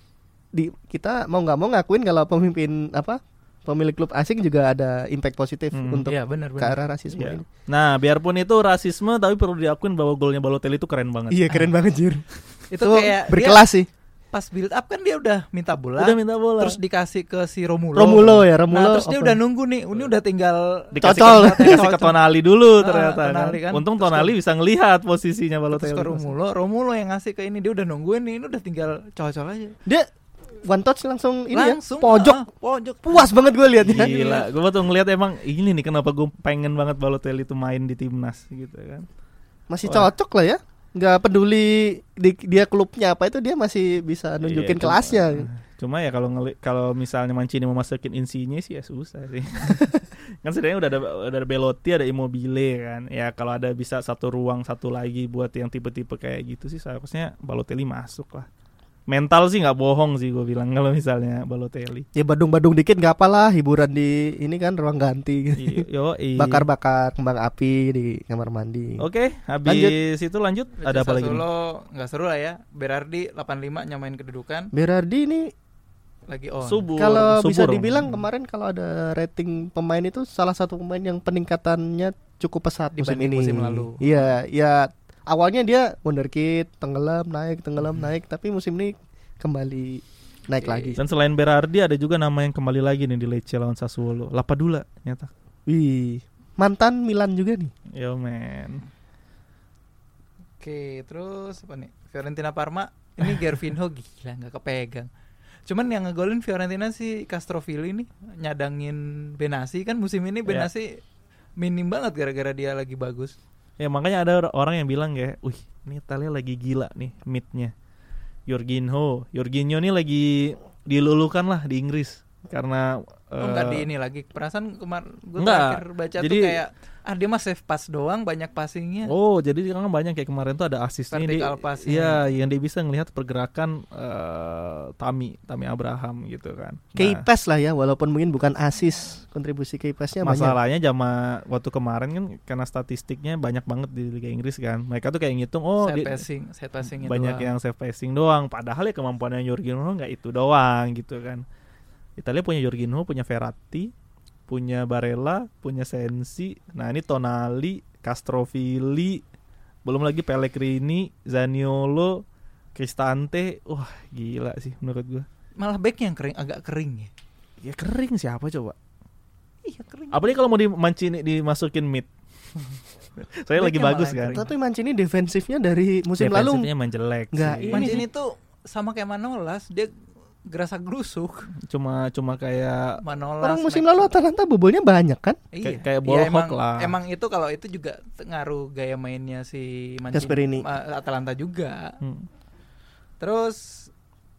di kita mau nggak mau ngakuin kalau pemimpin apa pemilik klub asing juga ada impact positif Hmm. untuk Iya benar ke benar. arah rasisme Iya. ini. Nah, biarpun itu rasisme tapi perlu diakuin bahwa golnya Balotelli itu keren banget. Iya keren banget jir. Itu Itu kayak berkelas sih. dia pas build up kan dia udah minta bola. Udah minta bola. Terus dikasih ke si Romulo. Romulo ya, Romulo. Nah, terus dia open. udah nunggu nih. Ini udah tinggal dikasih Cocol. ke, dikasih ke Tonali dulu Ah, ternyata Tonali kan. kan. Untung Terus Tonali ke- bisa ngelihat posisinya terus Balotelli. ke Romulo. Romulo yang ngasih ke ini dia udah nungguin nih. Ini udah tinggal cocol aja. Dia one touch langsung ini Langsung ya pojok. ah, pojok. Puas banget gue liatnya. Gila, gue tuh ngeliat emang ini nih kenapa gue pengen banget Balotelli itu main di timnas gitu kan. Masih Wah. cocok lah ya. Nggak peduli di, dia klubnya apa itu dia masih bisa nunjukin Iya, kelasnya. cuma- Cuma ya kalau kalau misalnya Mancini mau masukin Insigne sih ya susah sih. kan sebenarnya udah ada udah ada Belotti, ada Immobile kan. Ya kalau ada bisa satu ruang satu lagi buat yang tipe-tipe kayak gitu sih seharusnya Balotelli masuk lah. Mental sih nggak bohong sih gue bilang kalau misalnya Balotelli. Ya Badung-badung dikit nggak apalah hiburan di ini kan ruang ganti. I- Yo, i- Bakar-bakar kembang api di kamar mandi. Oke, habis itu lanjut ada apa lagi? Sassuolo nggak seru lah ya. Berardi 85 nyamain kedudukan. Berardi ini Lagi on. Subur. kalau bisa dibilang kemarin kalau ada rating pemain itu salah satu pemain yang peningkatannya cukup pesat musim Dibanding ini. musim lalu. Iya, ya awalnya dia wonderkid, tenggelam, naik, tenggelam, naik, tapi musim ini kembali naik Oke. lagi. Dan selain Berardi ada juga nama yang kembali lagi nih di Lecce lawan Sassuolo. Lapadula nyata. Wih, mantan Milan juga nih. Yo man. Oke, terus apa nih? Fiorentina Parma ini Gervinho gila nggak kepegang. Cuman yang ngegolin Fiorentina si Castrovilli nih nyadangin Benassi kan musim ini Iya. Benassi minim banget gara-gara dia lagi bagus. Ya makanya ada or- orang yang bilang kayak, "Wih, ini Italia lagi gila nih midnya." Jorginho, Jorginho nih lagi dilulukan lah di Inggris karena Oh, eh, enggak di ini lagi. Perasaan kemarin gue terakhir baca tuh Jadi- kayak ah dia mah save pass doang banyak passingnya. Oh, jadi kan banyak kayak kemarin tuh ada asisnya Vertical dia. passing. Iya, yang dia bisa ngelihat pergerakan eh, Tami, Tami Abraham gitu kan. Nah, Keypass lah ya, walaupun mungkin bukan asis, kontribusi Keypassnya banyak. masalahnya jama waktu kemarin kan karena statistiknya banyak banget di Liga Inggris kan. Mereka tuh kayak ngitung oh set di- passing, set passingnya banyak doang. yang save passing doang padahal ya kemampuannya Jorginho nggak itu doang gitu kan Italia punya Jorginho punya Verratti punya Barella punya Sensi nah ini Tonali Castrovilli belum lagi Pellegrini Zaniolo Cristante wah gila sih menurut gua Malah backnya yang kering agak kering ya. ya kering siapa coba Iya kering. apalagi kalau mau dimancini dimasukin mid saya lagi bagus kan. Tapi Mancini defensifnya dari musim lalu Defensifnya main jelek nggak sih. ini Mancini tuh sama kayak Manolas, dia gerasa gerusuk. cuma cuma kayak Manolas. orang musim lalu Atalanta bobolnya banyak kan? Iya. kayak- Iya, emang, hawk lah. Emang itu kalau itu juga ngaruh gaya mainnya si Mancini. Atalanta juga. hmm, Terus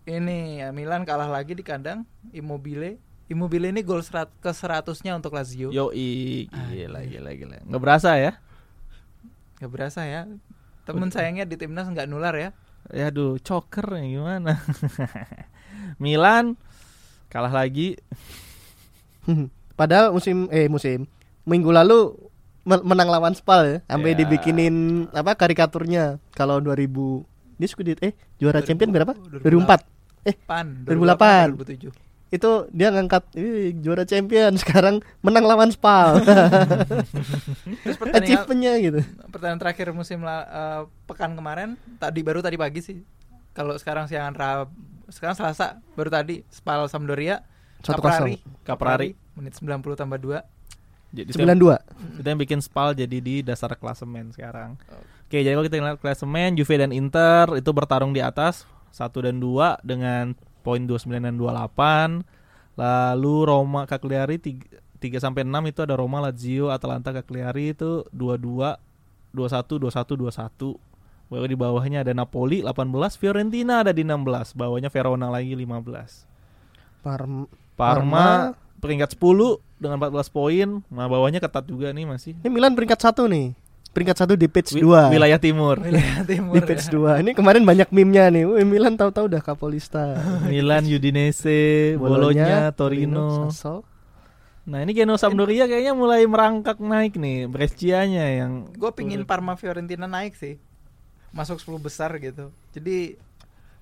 ini ya Milan kalah lagi di kandang Immobile. Immobile ini gol serat ke seratusnya untuk Lazio. Yo gila gila gila. Nggak berasa ya? Gak berasa ya. Temen sayangnya di timnas nggak nular ya. Ya aduh, choker ya gimana? Milan kalah lagi. Padahal musim eh musim minggu lalu men- menang lawan Spal ya, sampai Ya. dibikinin apa karikaturnya kalau 2000 dia suka di eh juara 2000, champion berapa? 2004. 2004. Eh, Pan 2008. 2007. itu dia ngangkat "Ih, juara champion sekarang menang lawan Spal. Terus Achievementnya gitu. pertandingan terakhir musim la- eh, pekan kemarin tadi baru tadi pagi sih. Kalau sekarang siangan Rab sekarang Selasa baru tadi Spal Sampdoria 1-0. Caprari Caprari. menit 90 tambah 2 Jadi 92. Itu yang bikin Spal jadi di dasar klasemen sekarang. Oke, jadi kalau kita lihat klasemen Juve dan Inter itu bertarung di atas 1 dan 2 dengan poin 29 dan 28. Lalu Roma Cagliari 3, 3 sampai 6 itu ada Roma, Lazio, Atalanta, Cagliari itu 22, 21, 21, 21. Baru di bawahnya ada Napoli 18, Fiorentina ada di 16, bawahnya Verona lagi 15. Parm Parma, peringkat 10 dengan 14 poin. Nah, bawahnya ketat juga nih masih. Ini Milan peringkat satu nih. Peringkat satu di page Wi- 2 Wilayah timur. Wilayah timur. Di page 2 Ini kemarin banyak meme-nya nih Wih, Milan tahu-tahu udah Kapolista Milan, Udinese, Bologna, Torino. Sassuolo. Nah, ini Genoa Sampdoria kayaknya mulai merangkak naik nih. Brescianya yang Gue pingin Parma Fiorentina naik sih. Masuk 10 besar gitu. Jadi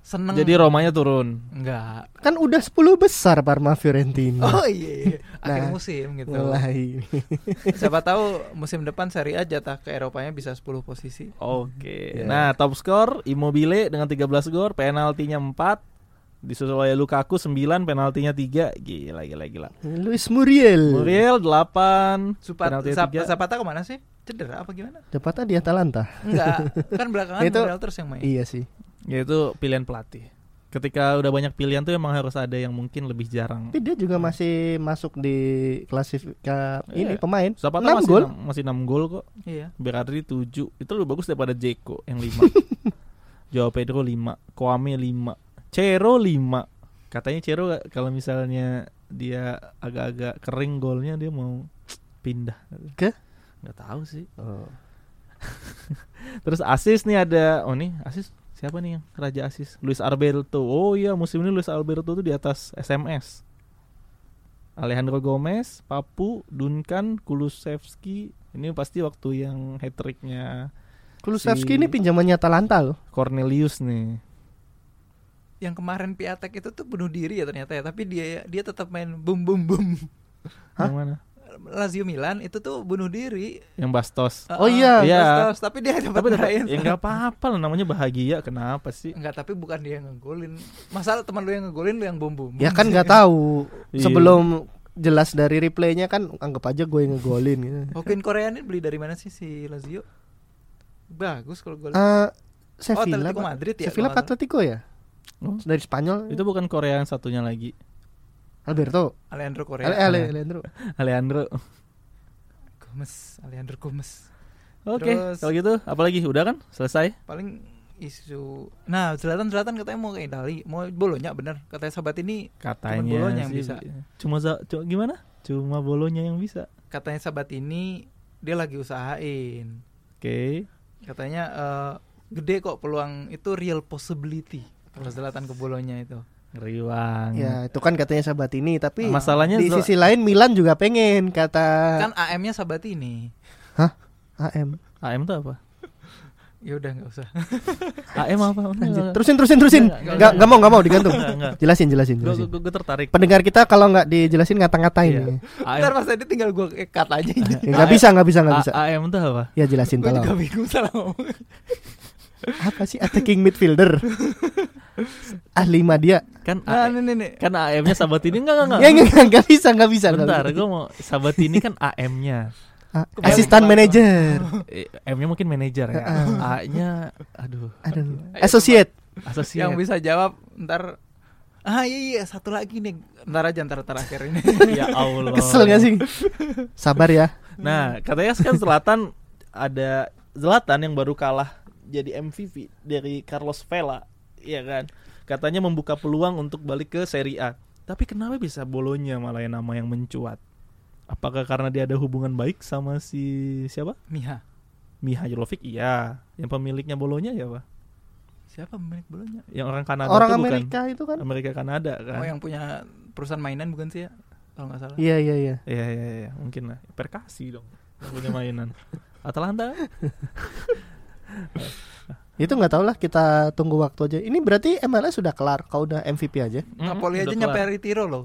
seneng. jadi Romanya turun. enggak. Kan udah 10 besar Parma Fiorentina Oh iya, iya. akhir Nah, musim gitu. Mulai Siapa tahu musim depan Serie A jatah ke Eropanya bisa 10 posisi. Oke. Ya. Nah, top skor Immobile dengan 13 gol, penaltinya 4. Disusul oleh Lukaku 9, penaltinya 3. Gila gila gila. Luis Muriel Muriel 8, Supat, penaltinya Zap, 3. Zapata ke mana sih? Cedera apa gimana? Zapata di Atalanta Enggak, kan belakangan Itu- Muriel terus yang main. Iya sih Ya itu pilihan pelatih. Ketika udah banyak pilihan tuh emang harus ada yang mungkin lebih jarang. Tapi dia juga masih masuk di klasifika Iya. ini pemain Zapata 6 masih gol 6, masih 6 gol kok. Iya. Berarti 7. Itu lebih bagus daripada Jeko yang 5. Joao Pedro 5, Koame 5, Cero 5. Katanya Cero kalau misalnya dia agak-agak kering golnya dia mau pindah. Ke? Nggak tahu sih. Oh. Terus asis nih ada oh nih asis siapa nih yang raja asis? Luis Alberto. Oh iya musim ini Luis Alberto tuh di atas SMS. Alejandro Gomez, Papu, Duncan, Kulusevski. Ini pasti waktu yang hat tricknya Kulusevski Si- ini pinjamannya Atalanta loh Cornelius nih. Yang kemarin Piatek itu tuh bunuh diri ya ternyata ya, tapi dia dia tetap main bum bum bum. Hah? Yang mana? Lazio Milan itu tuh bunuh diri. Yang Bastos. Oh iya. Iya. Bastos, tapi dia dapat main. ya nggak apa-apa lah namanya bahagia. Kenapa sih? Enggak, tapi bukan dia yang ngegolin. Masalah teman lu yang ngegolin lu yang bum bum. Ya kan nggak tahu Iya. Sebelum jelas dari replaynya kan Anggap aja gue yang ngegolin gitu Hokin Korea ini beli dari mana sih si Lazio? Bagus kalau gol. Eh, Sevilla Atletico Pak. Madrid ya, Sevilla Atletico ya Oh, Dari Spanyol itu bukan Korea yang satunya lagi. Alberto Alejandro Korea. Ale, Ale, Alejandro. Alejandro. Gomez, Alejandro Gomez. Oke, Terus- kalau gitu apalagi udah kan? Selesai? Paling isu Nah, Zlatan Zlatan katanya mau ke Itali, mau Bolonya bener. Katanya sahabat ini Katanya Bolonya yang sih, bisa. Cuma za- cuma gimana? Cuma bolonya yang bisa. katanya sahabat ini dia lagi usahain. Oke. Katanya eh, gede kok peluang itu real possibility kalau Zlatan ke Bolonya itu. Ngeri banget. Ya itu kan katanya sahabat ini Tapi Masalahnya di sisi lain Milan juga pengen Kata Kan AM-nya sahabat ini. AM AM tuh apa? Ya udah nggak usah. AM apa? Anjir. Terusin terusin terusin Enggak, enggak, Nggak nggak mau nggak mau digantung Enggak, enggak. Jelasin jelasin Gue jelasin gue tertarik. Pendengar kita kalau nggak dijelasin ngata-ngatain Iya. nih. Ntar pas tadi tinggal gue cut aja ini. Ya, nggak bisa nggak bisa nggak bisa A- AM tuh apa? Ya jelasin Gue juga tolong bingung salah ngomong. Apa sih attacking midfielder Ahli Madia Kan Nah, A- ini nih, nih. kan AM-nya sahabat ini enggak enggak enggak. Ya nggak nggak, nggak bisa nggak bisa Bentar, bisa. gue mau sahabat ini kan AM-nya. Kebalik. manajer Eh, M-nya mungkin manajer ya. A-nya aduh. Aduh Associate Asosiat. Yang bisa jawab ntar Ah iya iya satu lagi nih Ntar aja ntar terakhir ini ya Allah. Kesel gak sih Sabar ya Nah, katanya kan Zlatan ada Zlatan yang baru kalah jadi MVP dari Carlos Vela, iya kan? Katanya membuka peluang untuk balik ke Serie A. Tapi kenapa bisa Bolonya malah yang nama yang mencuat? Apakah karena dia ada hubungan baik sama si siapa? Miha Mihailovic? Iya. Yang pemiliknya Bolonya siapa? Siapa pemilik bolonya? Yang orang Kanada Orang tuh bukan? Amerika itu kan Amerika Kanada kan? Oh yang punya perusahaan mainan bukan sih ya? Kalau nggak salah Iya iya iya Iya iya iya, mungkin lah. Perkasi dong. Yang punya mainan. Atalanta. Itu nggak tahu lah kita tunggu waktu aja. Ini berarti MLS sudah kelar Kau udah MVP aja? Napoli aja nyampe retiro loh.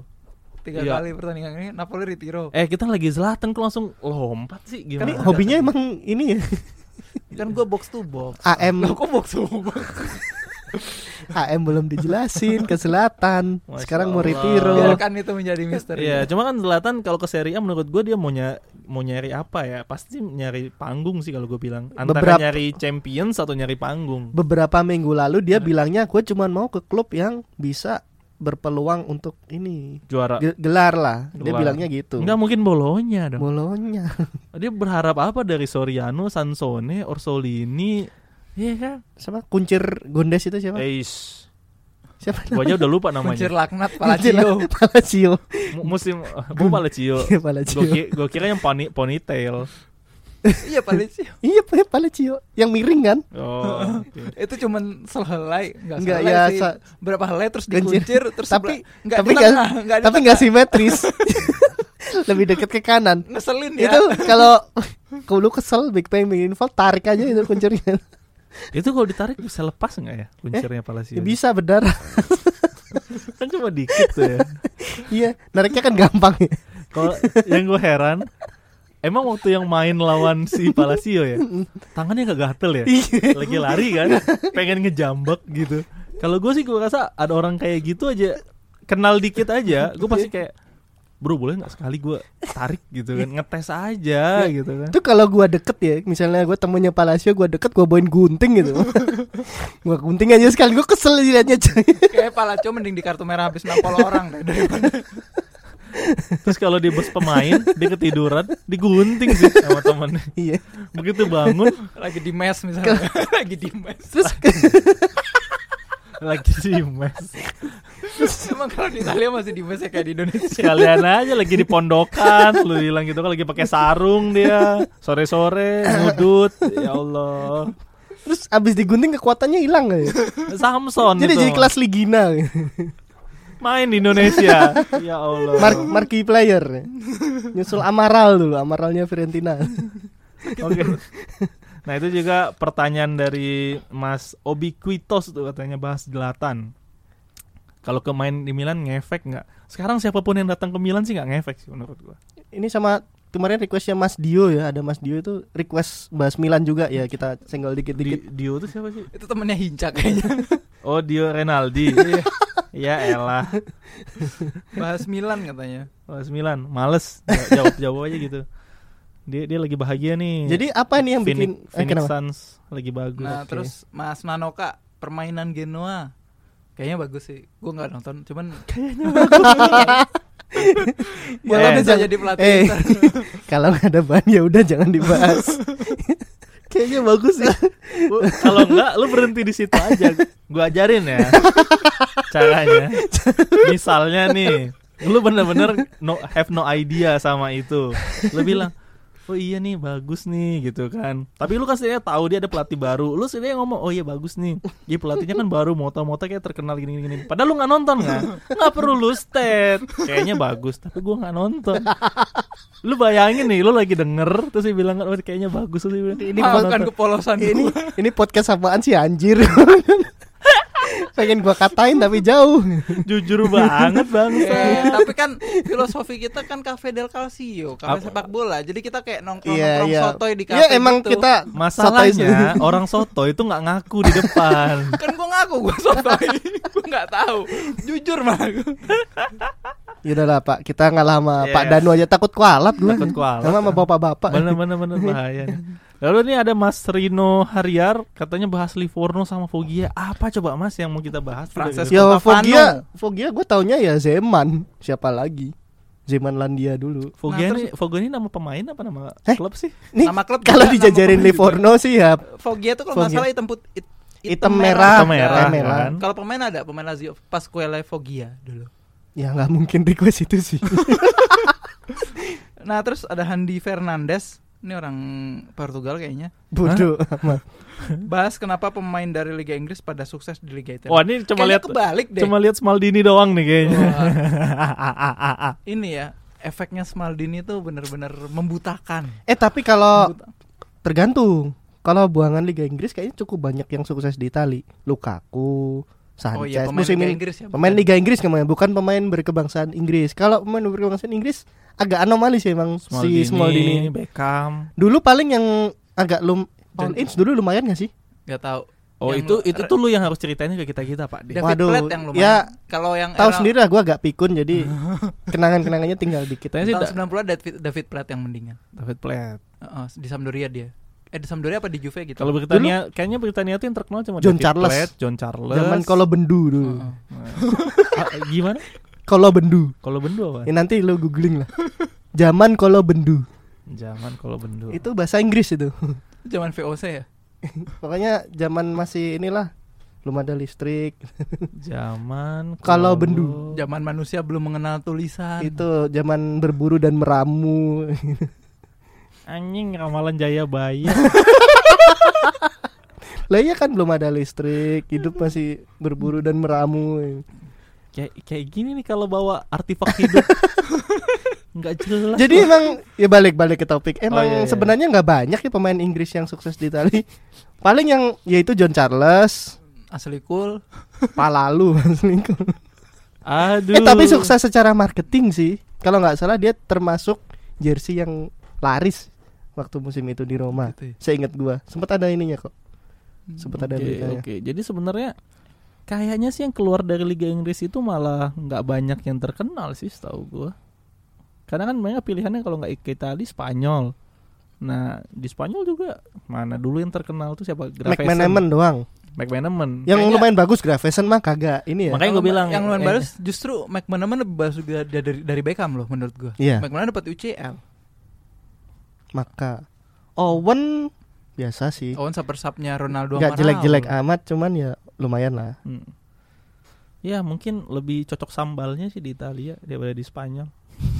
Tiga Iya. kali pertandingan ini Napoli retiro Eh kita lagi Zlatan kok langsung lompat sih Kan gimana? hobinya emang ini ya? Kan gue box to box. AM Loh kok box to box? AM belum dijelasin ke selatan Masya Sekarang mau Allah. retiro Biarkan itu menjadi misteri. Iya, cuma kan Zlatan kalau ke Serie A menurut gue dia maunya mau nyari apa ya? Pasti nyari panggung sih kalau gue bilang. Antara Beberapa- nyari Champions atau nyari panggung. Beberapa minggu lalu dia bilangnya gue cuma mau ke klub yang bisa berpeluang untuk ini Juara. Ge- gelar lah. Dia Gelar. bilangnya gitu. Enggak mungkin Bolonya dong. Bolonya. Dia berharap apa dari Soriano, Sansone, Orsolini? Iya kan? Siapa? Kuncir Gondes itu siapa? Eis. Siapa? Gua aja udah lupa Kuncir namanya. laknat Kuncir Palacio. Palacio. Mu- Musim Bu Palacio. Iya, Palacio. Gue kira, gua kira yang poni, ponytail. iya Palacio. Iya, Palacio. Yang miring kan? Oh. oke. Itu cuman sehelai, enggak Enggak, ya, sih. Berapa helai terus Kuncir. dikuncir terus Tapi- sebelah- enggak tapi enggak Tapi tengah. nggak simetris. Lebih dekat ke kanan. ngeselin ya. Itu kalau kalau lu kesel Big Bang Big Info tarik aja itu kuncirnya. Itu kalau ditarik bisa lepas nggak ya kuncirnya Palacio? Ya, bisa berdarah. Kan cuma dikit tuh ya. iya, nariknya kan gampang ya. Kalau yang gue heran, emang waktu yang main lawan si Palacio ya, tangannya gak gatel ya? Iya. Lagi lari kan, pengen ngejambak gitu. Kalau gue sih gue rasa ada orang kayak gitu aja, kenal dikit aja, gue pasti kayak, bro boleh nggak sekali gue tarik gitu kan, ngetes aja gitu kan. Itu kalau gua deket ya, misalnya gua temennya Palacio, gua deket gua bawain gunting gitu. gua gunting aja sekali, gua kesel liatnya coy. Kayak Palacio mending di kartu merah habis nampol orang deh daripada Terus kalau di bus pemain, dia ketiduran, digunting sih sama temennya. Iya. Begitu bangun, lagi di mes misalnya. lagi di mes. Terus lagi di mes. Emang kalau di Italia masih di mes ya kayak di Indonesia. Sekalian aja lagi di pondokan Lu bilang gitu kan lagi pakai sarung dia Sore-sore ngudut Ya Allah terus abis digunting kekuatannya hilang gak ya? Samson Jadi itu. jadi kelas Ligina. Main di Indonesia Ya Allah Mark marquee player. Nyusul Amaral dulu, Amaralnya Fiorentina. Oke Nah itu juga pertanyaan dari Mas Obi Quitos tuh katanya bahas Zlatan Kalau ke main di Milan ngefek nggak? Sekarang siapa pun yang datang ke Milan sih nggak ngefek sih menurut gua Ini sama kemarin requestnya Mas Dio ya, ada Mas Dio itu request bahas Milan juga ya kita senggol Di, dikit-dikit. Dio tuh siapa sih? Itu temennya Hinca kayaknya. Oh Dio Renaldi Ya elah Bahas Milan katanya. Oh, 9 males jawab jawab aja gitu. Dia dia lagi bahagia nih. Jadi apa nih yang Phoenix, bikin eh, Phoenix kenapa? Suns lagi bagus. Nah, Oke. terus Mas Nanoka permainan Genoa. Kayaknya bagus sih. Gue nggak nonton, cuman Boleh Eh, bisa jangan- jadi pelatih. eh. Kalau nggak ada bahan ya udah jangan dibahas. Kayaknya bagus ya. Lu- Kalau enggak lu berhenti di situ aja. Gua ajarin ya. Caranya. Misalnya nih, lu bener-bener no have no idea sama itu. Lu bilang, "Oh iya nih, bagus nih." gitu kan. Tapi lu kasih tahu dia ada pelatih baru. Lu sih ngomong, "Oh iya bagus nih." Iya pelatihnya kan baru, moto-moto kayak terkenal gini-gini. Padahal lu nggak nonton kan? Nggak perlu lu state. Kayaknya bagus, tapi gua nggak nonton. Lu bayangin nih, lu lagi denger terus dia bilang, "Oh kayaknya bagus." Terus dia bilang, Ini "Ah, Maafkan nonton." kepolosan ini gua. ini podcast apaan sih anjir? Pengen gua katain tapi jauh. jujur banget bangsa. Eh, tapi kan filosofi kita kan Cafe del Calcio, kafe sepak bola. Jadi kita kayak nongkrong Iya nongkrong iya. sotoy di kafe. Iya emang gitu. kita Masalahnya orang soto itu nggak ngaku di depan. kan gue ngaku gue sotoy, gue nggak tahu. Jujur mah gua. Ya udahlah Pak, kita ngalah sama Iya. Pak Danu aja takut kualat gua. Takut kualat. Sama sama bapak-bapak. Bener bener bener bahaya. Lalu ini ada Mas Rino Hariar katanya bahas Livorno sama Foggia. Apa coba Mas yang mau kita bahas? Francesco Ya. Foggia, Foggia gue taunya ya Zeman. Siapa lagi? Zeman Landia dulu. Foggia Nah, ini Foggia ini nama pemain apa nama Eh? klub sih? Nih, Nama klub kalau juga, dijajarin Livorno sih ya Foggia tuh kalau nggak salah hitam put it- hitam merah, Hitam merah, Eh, merah. kan? Kalau pemain ada pemain Lazio Pasquale Foggia dulu. Ya nggak mungkin request itu sih. Nah terus ada Handi Fernandes ini orang Portugal kayaknya Bodoh amat. bahas kenapa pemain dari Liga Inggris pada sukses di Liga Italia. Wah ini cuma lihat kebalik deh. cuma lihat Smaldini doang nih kayaknya. Ini ya efeknya Smaldini tuh bener-bener membutakan. Eh tapi kalau Membuta- tergantung. Kalau buangan Liga Inggris kayaknya cukup banyak yang sukses di Itali. Lukaku, Sanchez, Oh iya pemain musim Liga ini. Inggris ya. Pemain bukan? Liga Inggris kemarin, bukan pemain berkebangsaan Inggris. Kalau pemain berkebangsaan Inggris agak anomali sih emang si Smaldini. Beckham. Dulu paling yang agak lum Paul Ince dulu lumayan gak sih? Gak tahu. Oh Yang itu itu tuh lu yang harus ceritain ke kita kita Pak. David Waduh, Platt yang lumayan. ya, kalau yang Tahu era- sendiri lah gue agak pikun jadi kenangan-kenangannya tinggal dikit. Tahun da- 90 David David Platt yang mendingan. David Platt. Heeh, di Sampdoria dia. Eh di Sampdoria apa di Juve gitu? Kalau Britania kayaknya Britania tuh yang terkenal cuma John David Charles. Platt, John Charles. Zaman kalau bendu dulu. Heeh. Ah, gimana? Kalau bendu. Kalau bendu apa? Ya, nanti lo googling lah. Zaman kalau bendu. Zaman kalau bendu. Itu bahasa Inggris itu. Zaman VOC ya? Pokoknya zaman masih inilah belum ada listrik. zaman Kalau bendu. Zaman manusia belum mengenal tulisan. itu zaman berburu dan meramu. Anjing ramalan Jayabaya. lah iya kan belum ada listrik, hidup masih berburu dan meramu. kayak kayak gini nih kalau bawa artefak hidup. Nggak jelas. Jadi emang ya balik-balik ke topik. Emang Oh, iya, iya. sebenarnya nggak banyak ya pemain Inggris yang sukses di Itali. Paling yang yaitu John Charles, Asli cool. Palalu Mas Lincoln. Aduh. Eh tapi sukses secara marketing sih. Kalau nggak salah dia termasuk jersey yang laris waktu musim itu di Roma. Gitu ya. Seingat gua, sempat ada ininya kok. Sempat ada Oke, beritanya. oke. Jadi sebenarnya kayaknya sih yang keluar dari Liga Inggris itu malah nggak banyak yang terkenal sih setahu gua. Karena kan banyak pilihannya kalau nggak ke Itali Spanyol. Nah di Spanyol juga mana dulu yang terkenal tuh siapa? McManaman doang. McManaman. Yang Kayaknya- lumayan bagus Gravesen mah kagak ini ya. Makanya gue bilang yang lumayan eh, bagus justru McManaman lebih bagus juga dari dari Beckham loh menurut gua. Iya. McManaman dapat UCL. Maka Owen biasa sih. Owen super sub-nya Ronaldo Nggak sama jelek-jelek amat, cuman ya lumayan lah. hmm. Ya mungkin lebih cocok sambalnya sih di Italia daripada di Spanyol.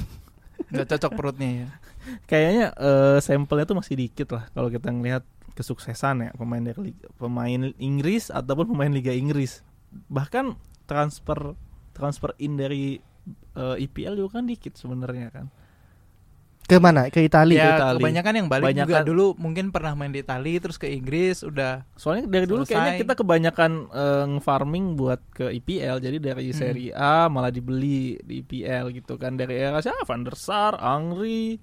Nggak cocok perutnya ya. Kayaknya eh, sampelnya tuh masih dikit lah kalau kita ngelihat kesuksesan ya pemain dari Liga- pemain Inggris ataupun pemain Liga Inggris. Bahkan transfer transfer in dari eh, IPL juga kan dikit sebenarnya kan. Ke mana? Ke Italia. ya Itali. kebanyakan yang balik juga Kebanyakan- dulu mungkin pernah main di Itali terus ke Inggris udah Soalnya dari dulu Selesai. kayaknya kita kebanyakan eh, nge-farming buat ke IPL. Jadi dari Hmm. Serie A malah dibeli di IPL gitu kan. Dari era siapa? Van der Sar, Angri,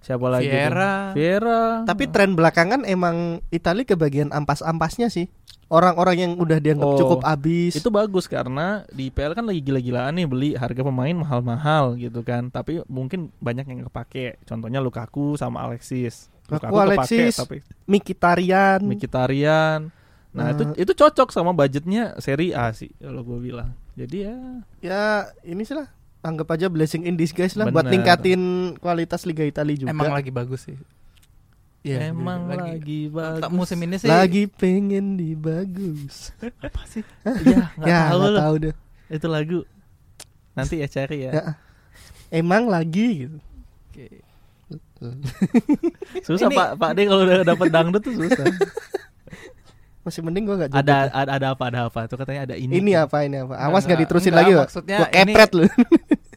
siapa lagi? tuh? Vieira. Vieira. Tapi tren belakangan emang Italia ke bagian ampas-ampasnya sih. Orang-orang yang udah dianggap Oh, cukup abis. itu bagus karena di IPL kan lagi gila-gilaan nih beli harga pemain mahal-mahal gitu kan. Tapi mungkin banyak yang kepake. Contohnya Lukaku sama Alexis. Lukaku, Alexis, tapi Mikitarian. Mkhitaryan. Nah, itu Nah. itu cocok sama budgetnya Serie A sih kalau gue bilang. Jadi ya ya ini sih lah. Anggap aja blessing in disguise lah buat Bener. ningkatin kualitas Liga Italia juga. emang lagi bagus sih. Iya, emang lagi, bagus. Tak musim ini sih Lagi pengen di bagus. apa sih? ya, nggak ya, tahu tahu deh. Itu lagu. Nanti ya cari ya. Ya. Emang lagi gitu. Oke. Susah Ini- Pak Pak D kalau udah dapat dangdut tuh susah. Masih mending gua nggak ada, ada ada apa ada apa tuh katanya ada ini. Ini apa ini apa? Awas Enggak, nggak diterusin enggak, lagi, Pak. maksudnya Gua kepret lu.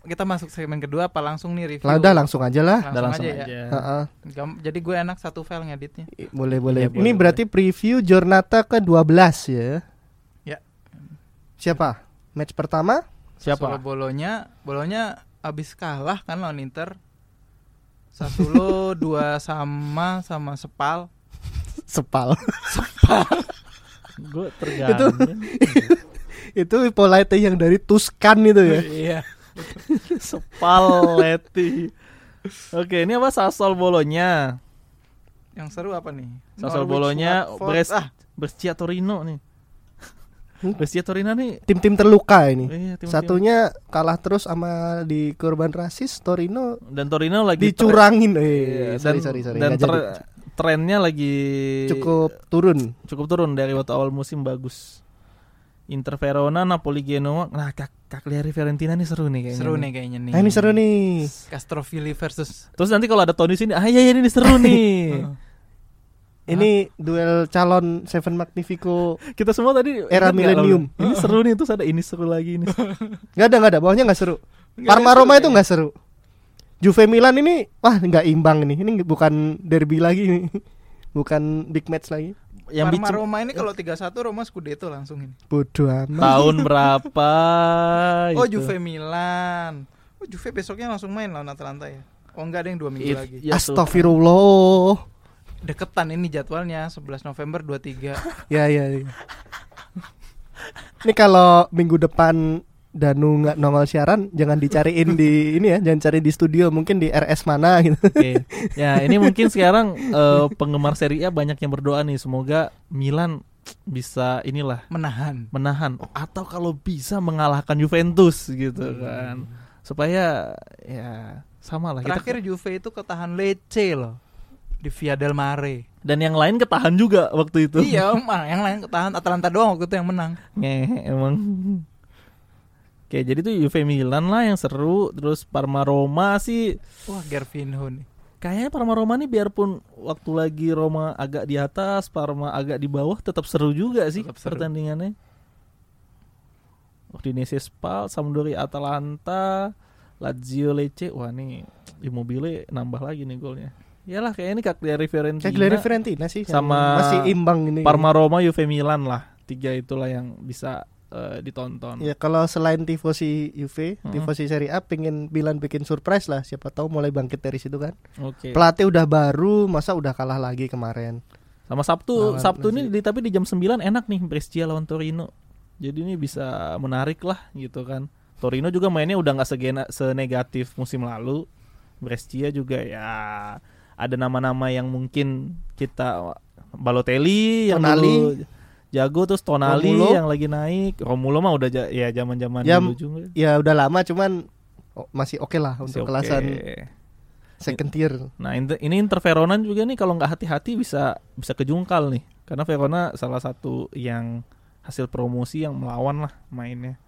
Kita masuk segmen kedua apa langsung nih review? Lah udah langsung aja lah. Langsung, langsung aja, ya. aja. Heeh. Gam- Jadi gue enak satu file ngeditnya. Boleh boleh. Iya, Ini boleh, berarti preview Jornata ke-12 ya. Ya. Siapa? Match pertama? Siapa? Solo Bolonya, Bolonya abis kalah kan lawan Inter. Satu lo dua sama sama Sepal. Sepal. Gue terganggu. itu Polite yang dari Tuscan itu ya. Iya. Spalletti. Oke, ini apa Sasol Bolonya? Yang seru apa nih? Sasol Norwich Bolonya. Bres Ah, Brescia Torino nih. Hmm? Brescia Torino nih. Tim-tim terluka ini. Iya, tim-tim- Satunya kalah terus sama di korban rasis Torino dan Torino lagi dicurangin. Iya, Eh, sorry dan- sorry sorry. Dan nggak jadi. tre- trennya lagi cukup turun. cukup turun dari waktu awal musim bagus. Inter Verona, Napoli Genoa. Nah, Kak Cagliari Fiorentina nih seru nih kayaknya. seru nih kayaknya nih. Nah, ini seru nih. Castrovilli versus Terus nanti kalau ada Tony sini, ah iya iya, ini seru nih. Ini duel calon Seven Magnifico. Kita semua tadi Era lalu? Ini seru nih, terus ada ini seru lagi ini. Nggak ada nggak ada, bawahnya nggak seru. Parma Roma itu nggak seru. Juve Milan ini wah nggak imbang nih. Ini bukan derby lagi nih. Bukan big match lagi. Yang Parma bikin Roma ini kalau 3-1 Roma Scudetto langsung ini. Bodoh amat. tahun berapa? Oh gitu. Juve Milan. Oh Juve besoknya langsung main lawan Atalanta ya. Oh enggak ada yang dua minggu It- lagi. ya. Astagfirullah. deketan ini jadwalnya 11 November 23. Ya ya. ya. Ini kalau minggu depan Danu nggak nongol siaran, jangan dicariin di ini ya, jangan cari di studio, mungkin di RS mana gitu. Oke. Ya, ini mungkin sekarang eh, penggemar Serie A banyak yang berdoa nih semoga Milan bisa inilah Menahan. menahan atau kalau bisa mengalahkan Juventus gitu kan. Supaya ya sama lah kita Terakhir Juve itu ketahan Lecce loh di Via del Mare. dan yang lain ketahan juga waktu itu. iya, mah yang lain ketahan Atalanta doang waktu itu yang menang. Ngehe emang. Oke, jadi tuh Juve Milan lah yang seru, terus Parma Roma sih Wah, Gervinho nih. kayaknya Parma Roma nih biarpun waktu lagi Roma agak di atas, Parma agak di bawah tetap seru juga sih Tetap seru. pertandingannya. Udinese Spal, Sampdoria Atalanta, Lazio Lecce. Wah, nih Immobile nambah lagi nih golnya. Yalah kayak ini Cagliari Fiorentina. Cagliari Fiorentina sih Sama masih imbang ini. Parma Roma Juve Milan lah. Tiga itulah yang bisa eh, ditonton. Ya kalau selain tifosi Juve, Mm-mm. tifosi Serie A pengen Milan bikin surprise lah, siapa tahu mulai bangkit dari situ kan. Oke. Pelatih udah baru, masa udah kalah lagi kemarin. Sama Sabtu, Lawan Sabtu ini di, tapi di jam 9 enak nih Brescia lawan Torino. Jadi ini bisa menarik lah gitu kan. Torino juga mainnya udah nggak segena senegatif musim lalu. Brescia juga ya ada nama-nama yang mungkin kita Balotelli yang Tonali. dulu jago terus Tonali Romulo. yang lagi naik. Romulo mah udah ja- ya zaman-zaman Ya, dulu juga. Ya udah lama cuman oh, masih oke lah Masih untuk oke. kelasan second tier. Nah inter- ini Inter Verona juga nih kalau nggak hati-hati bisa bisa kejungkal nih karena Verona salah satu yang hasil promosi yang melawan lah mainnya.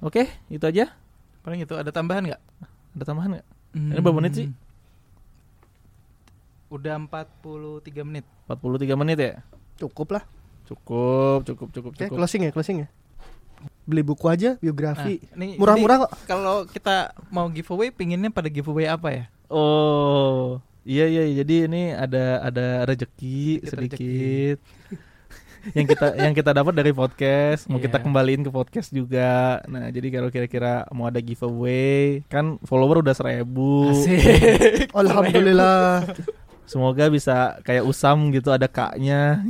Oke itu aja. Paling itu ada tambahan nggak? Ada tambahan nggak? Ini berapa menit sih? Udah 43 menit. 43 menit ya. Cukup lah. Cukup cukup cukup cukup. closing ya, closing ya. Beli buku aja, biografi. Nah, Murah-murah kok. Kalau kita mau giveaway, pinginnya pada giveaway apa ya? Oh iya iya jadi ini ada ada rezeki Sedikit sedikit. yang kita yang kita dapat dari podcast mau kita Iya. kembaliin ke podcast juga. Nah jadi kalau kira-kira mau ada giveaway kan follower udah seribu. Asik. Alhamdulillah. Semoga bisa kayak Usam gitu ada kaknya.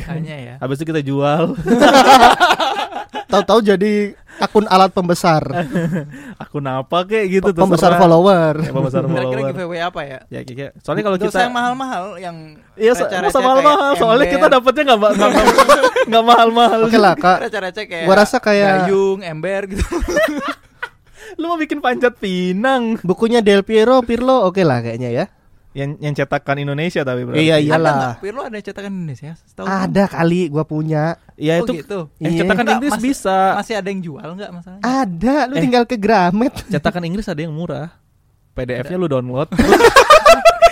Kayaknya ya. Habis itu kita jual Tahu-tahu jadi akun alat pembesar. akun apa kayak gitu tuh. pembesar follower. Ya, pembesar Kira-kira follower. giveaway apa ya? Ya kira Soalnya kalau kita yang mahal-mahal yang Iya, masa kayak mahal-mahal. Soalnya ember. kita dapetnya nggak ma- nggak nggak- nggak mahal-mahal. Oke lah, Kak. receh-receh kayak Gua rasa kayak gayung, ember gitu. Lu mau bikin panjat pinang bukunya Del Piero, Pirlo oke lah kayaknya ya. Yang yang cetakan Indonesia tapi berarti. Iya, Ada iyalah. nggak? Pirlo ada cetakan Indonesia? Setahu. Ada kali gua punya. Iya Oh, itu gitu. eh, Iya. cetakan Inggris mas- bisa. Masih ada yang jual nggak masalahnya? Ada, lu Eh. tinggal ke Gramet. Cetakan Inggris ada yang murah. PDF-nya lu download.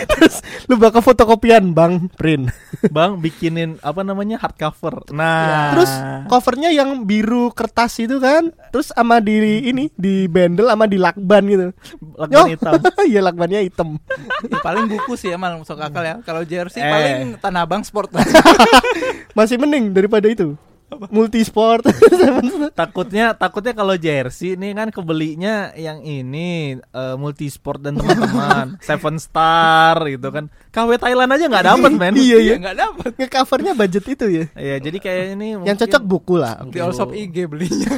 Terus lu bakal fotokopian, Bang, print. Bang bikinin apa namanya hardcover. Nah, Ya. Terus covernya yang biru kertas itu kan, terus sama di ini di bendel sama di lakban gitu. lakban hitam. Iya lakbannya hitam. Ya, paling buku sih emang masuk akal ya. Kalau jersey Eh. paling Tanah Abang Sport. Masih mending daripada itu. Multisport. takutnya takutnya kalau jersey ini kan kebelinya yang ini eh, multisport dan teman-teman Seven Star gitu kan. KW Thailand aja nggak dapet men. Iya, iya. nggak dapat. Ngecovernya budget itu ya. Iya, jadi kayak ini Yang cocok buku lah. Di all shop IG belinya.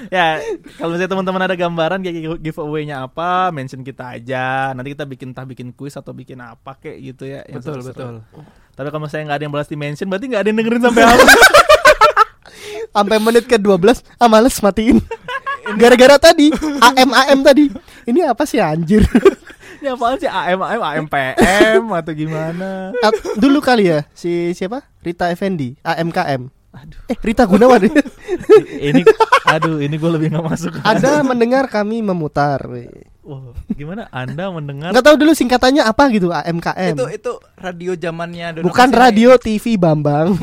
ya kalau misalnya teman-teman ada gambaran kayak gi- giveaway-nya apa mention kita aja nanti kita bikin entah bikin kuis atau bikin apa kayak gitu ya betul seru-seru. betul. tapi kalau misalnya nggak ada yang balas di mention berarti nggak ada yang dengerin sampai habis Sampai menit ke 12 ah males matiin. Gara-gara tadi AM AM tadi. Ini apa sih anjir? ini apaan sih AM AM AMPM atau gimana Dulu kali ya si siapa? Rita Effendi, AMKM. Aduh Eh, Rita Gunawan. ini aduh ini gue lebih nggak masuk Anda mendengar kami memutar. Wah, gimana anda mendengar Nggak tahu dulu singkatannya apa gitu AMKM. Itu itu radio zamannya Bukan radio TV Bambang.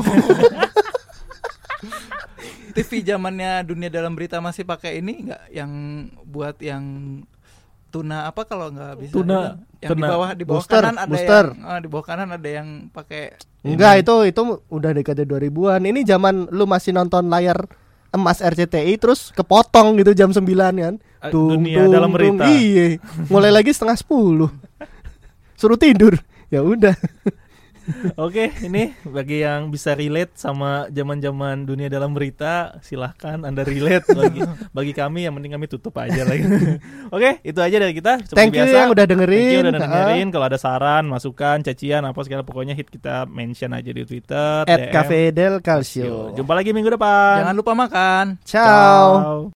TV zamannya dunia dalam berita masih pakai ini nggak yang buat yang tuna apa kalau nggak bisa Tuna- yang tuna. di bawah di bawah Booster, kanan ada booster. yang ah, di bawah kanan ada yang pakai Enggak, itu itu udah dekade 2000-an. Ini zaman lu masih nonton layar emas RCTI terus kepotong gitu jam 9 kan. Eh, dunia dalam berita. Iya. Mulai lagi setengah 10. suruh tidur. Ya udah. Oke, ini bagi yang bisa relate sama zaman-zaman dunia dalam berita, silahkan Anda relate bagi bagi kami yang penting kami tutup aja lagi. Oke, itu aja dari kita. Seperti Thank you biasa. yang udah Thank you dengerin. udah dengerin. Kalau ada saran, masukan, cacian apa segala pokoknya hit kita mention aja di Twitter. At DM. Cafe del Calcio. Jumpa lagi minggu depan. Jangan lupa makan. Ciao. Ciao.